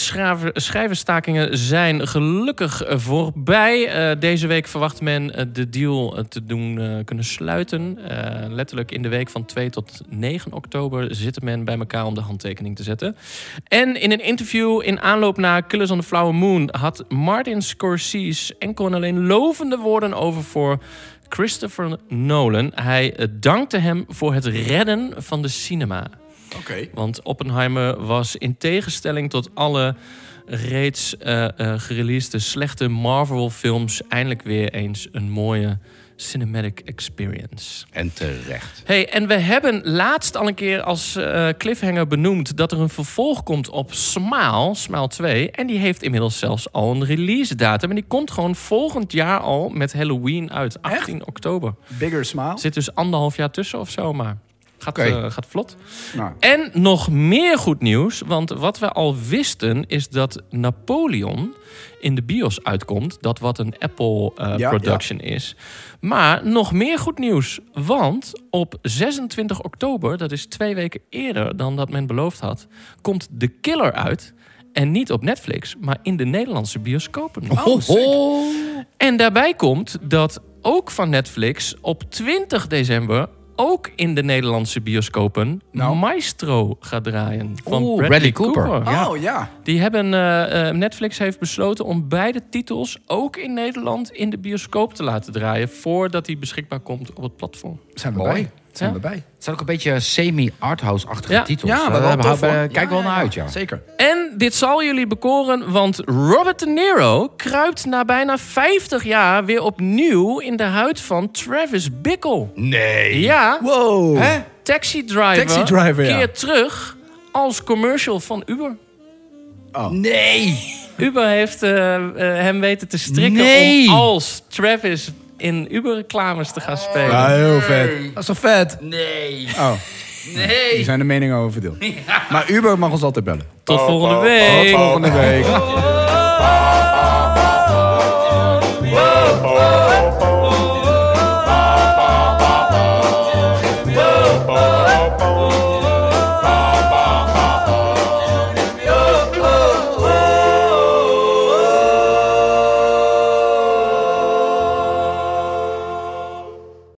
schrijverstakingen zijn gelukkig eh, voorbij. Eh, deze week verwacht men de deal te doen eh, kunnen sluiten. Eh, letterlijk in de week van 2 tot 9 oktober zit men bij elkaar om de handtekening te zetten. En in een interview in aanloop naar Killers on the Flower Moon had Martin Scorsese enkel en alleen lovende woorden over voor Christopher Nolan. Hij eh, dankte hem voor het redden van de cinema. Oké. Want Oppenheimer was in tegenstelling tot alle reeds gereleasede slechte Marvel-films eindelijk weer eens een mooie cinematic experience. En terecht. Hey, en we hebben laatst al een keer als eh, cliffhanger benoemd dat er een vervolg komt op Smile, Smile 2. En die heeft inmiddels zelfs al een release datum. En die komt gewoon volgend jaar al met Halloween uit, 18 oktober. Bigger smile. Zit dus anderhalf jaar tussen of zo, maar gaat, eh, gaat vlot. Nou, En nog meer goed nieuws, want wat we al wisten is dat Napoleon in de bios uitkomt. Dat wat een Apple eh, Ja, production is. Maar nog meer goed nieuws, want op 26 oktober, dat is twee weken eerder dan dat men beloofd had, komt The Killer uit. En niet op Netflix, maar in de Nederlandse bioscopen. Oh, sick. En daarbij komt dat ook van Netflix op 20 december ook in de Nederlandse bioscopen Nou. Maestro gaat draaien van Oeh, Bradley, Bradley Cooper. Cooper. Ja. Oh ja. Die hebben eh, eh, Netflix heeft besloten om beide titels ook in Nederland in de bioscoop te laten draaien voordat die beschikbaar komt op het platform. Zijn we Mooi. bij. Zijn Ja. we bij. Het zijn ook een beetje semi-arthouse-achtige Ja. titels. Ja, maar Daar wel hebben- hoor. hebben- Kijk wel Ja, naar ja, uit, ja. Zeker. En dit zal jullie bekoren, want Robert De Niro kruipt na bijna 50 jaar weer opnieuw in de huid van Travis Bickle. Nee. Ja, Wow. Hè? Taxi Driver, Taxi Driver, ja. keert terug als commercial van Uber. Nee. Uber heeft eh, eh, hem weten te strikken Nee. om als Travis in Uber-reclames te gaan spelen. Ja, heel vet. Dat is toch vet? Nee. Oh, die zijn de meningen over verdeeld. Maar Uber mag ons altijd bellen. Tot volgende week. Tot volgende week.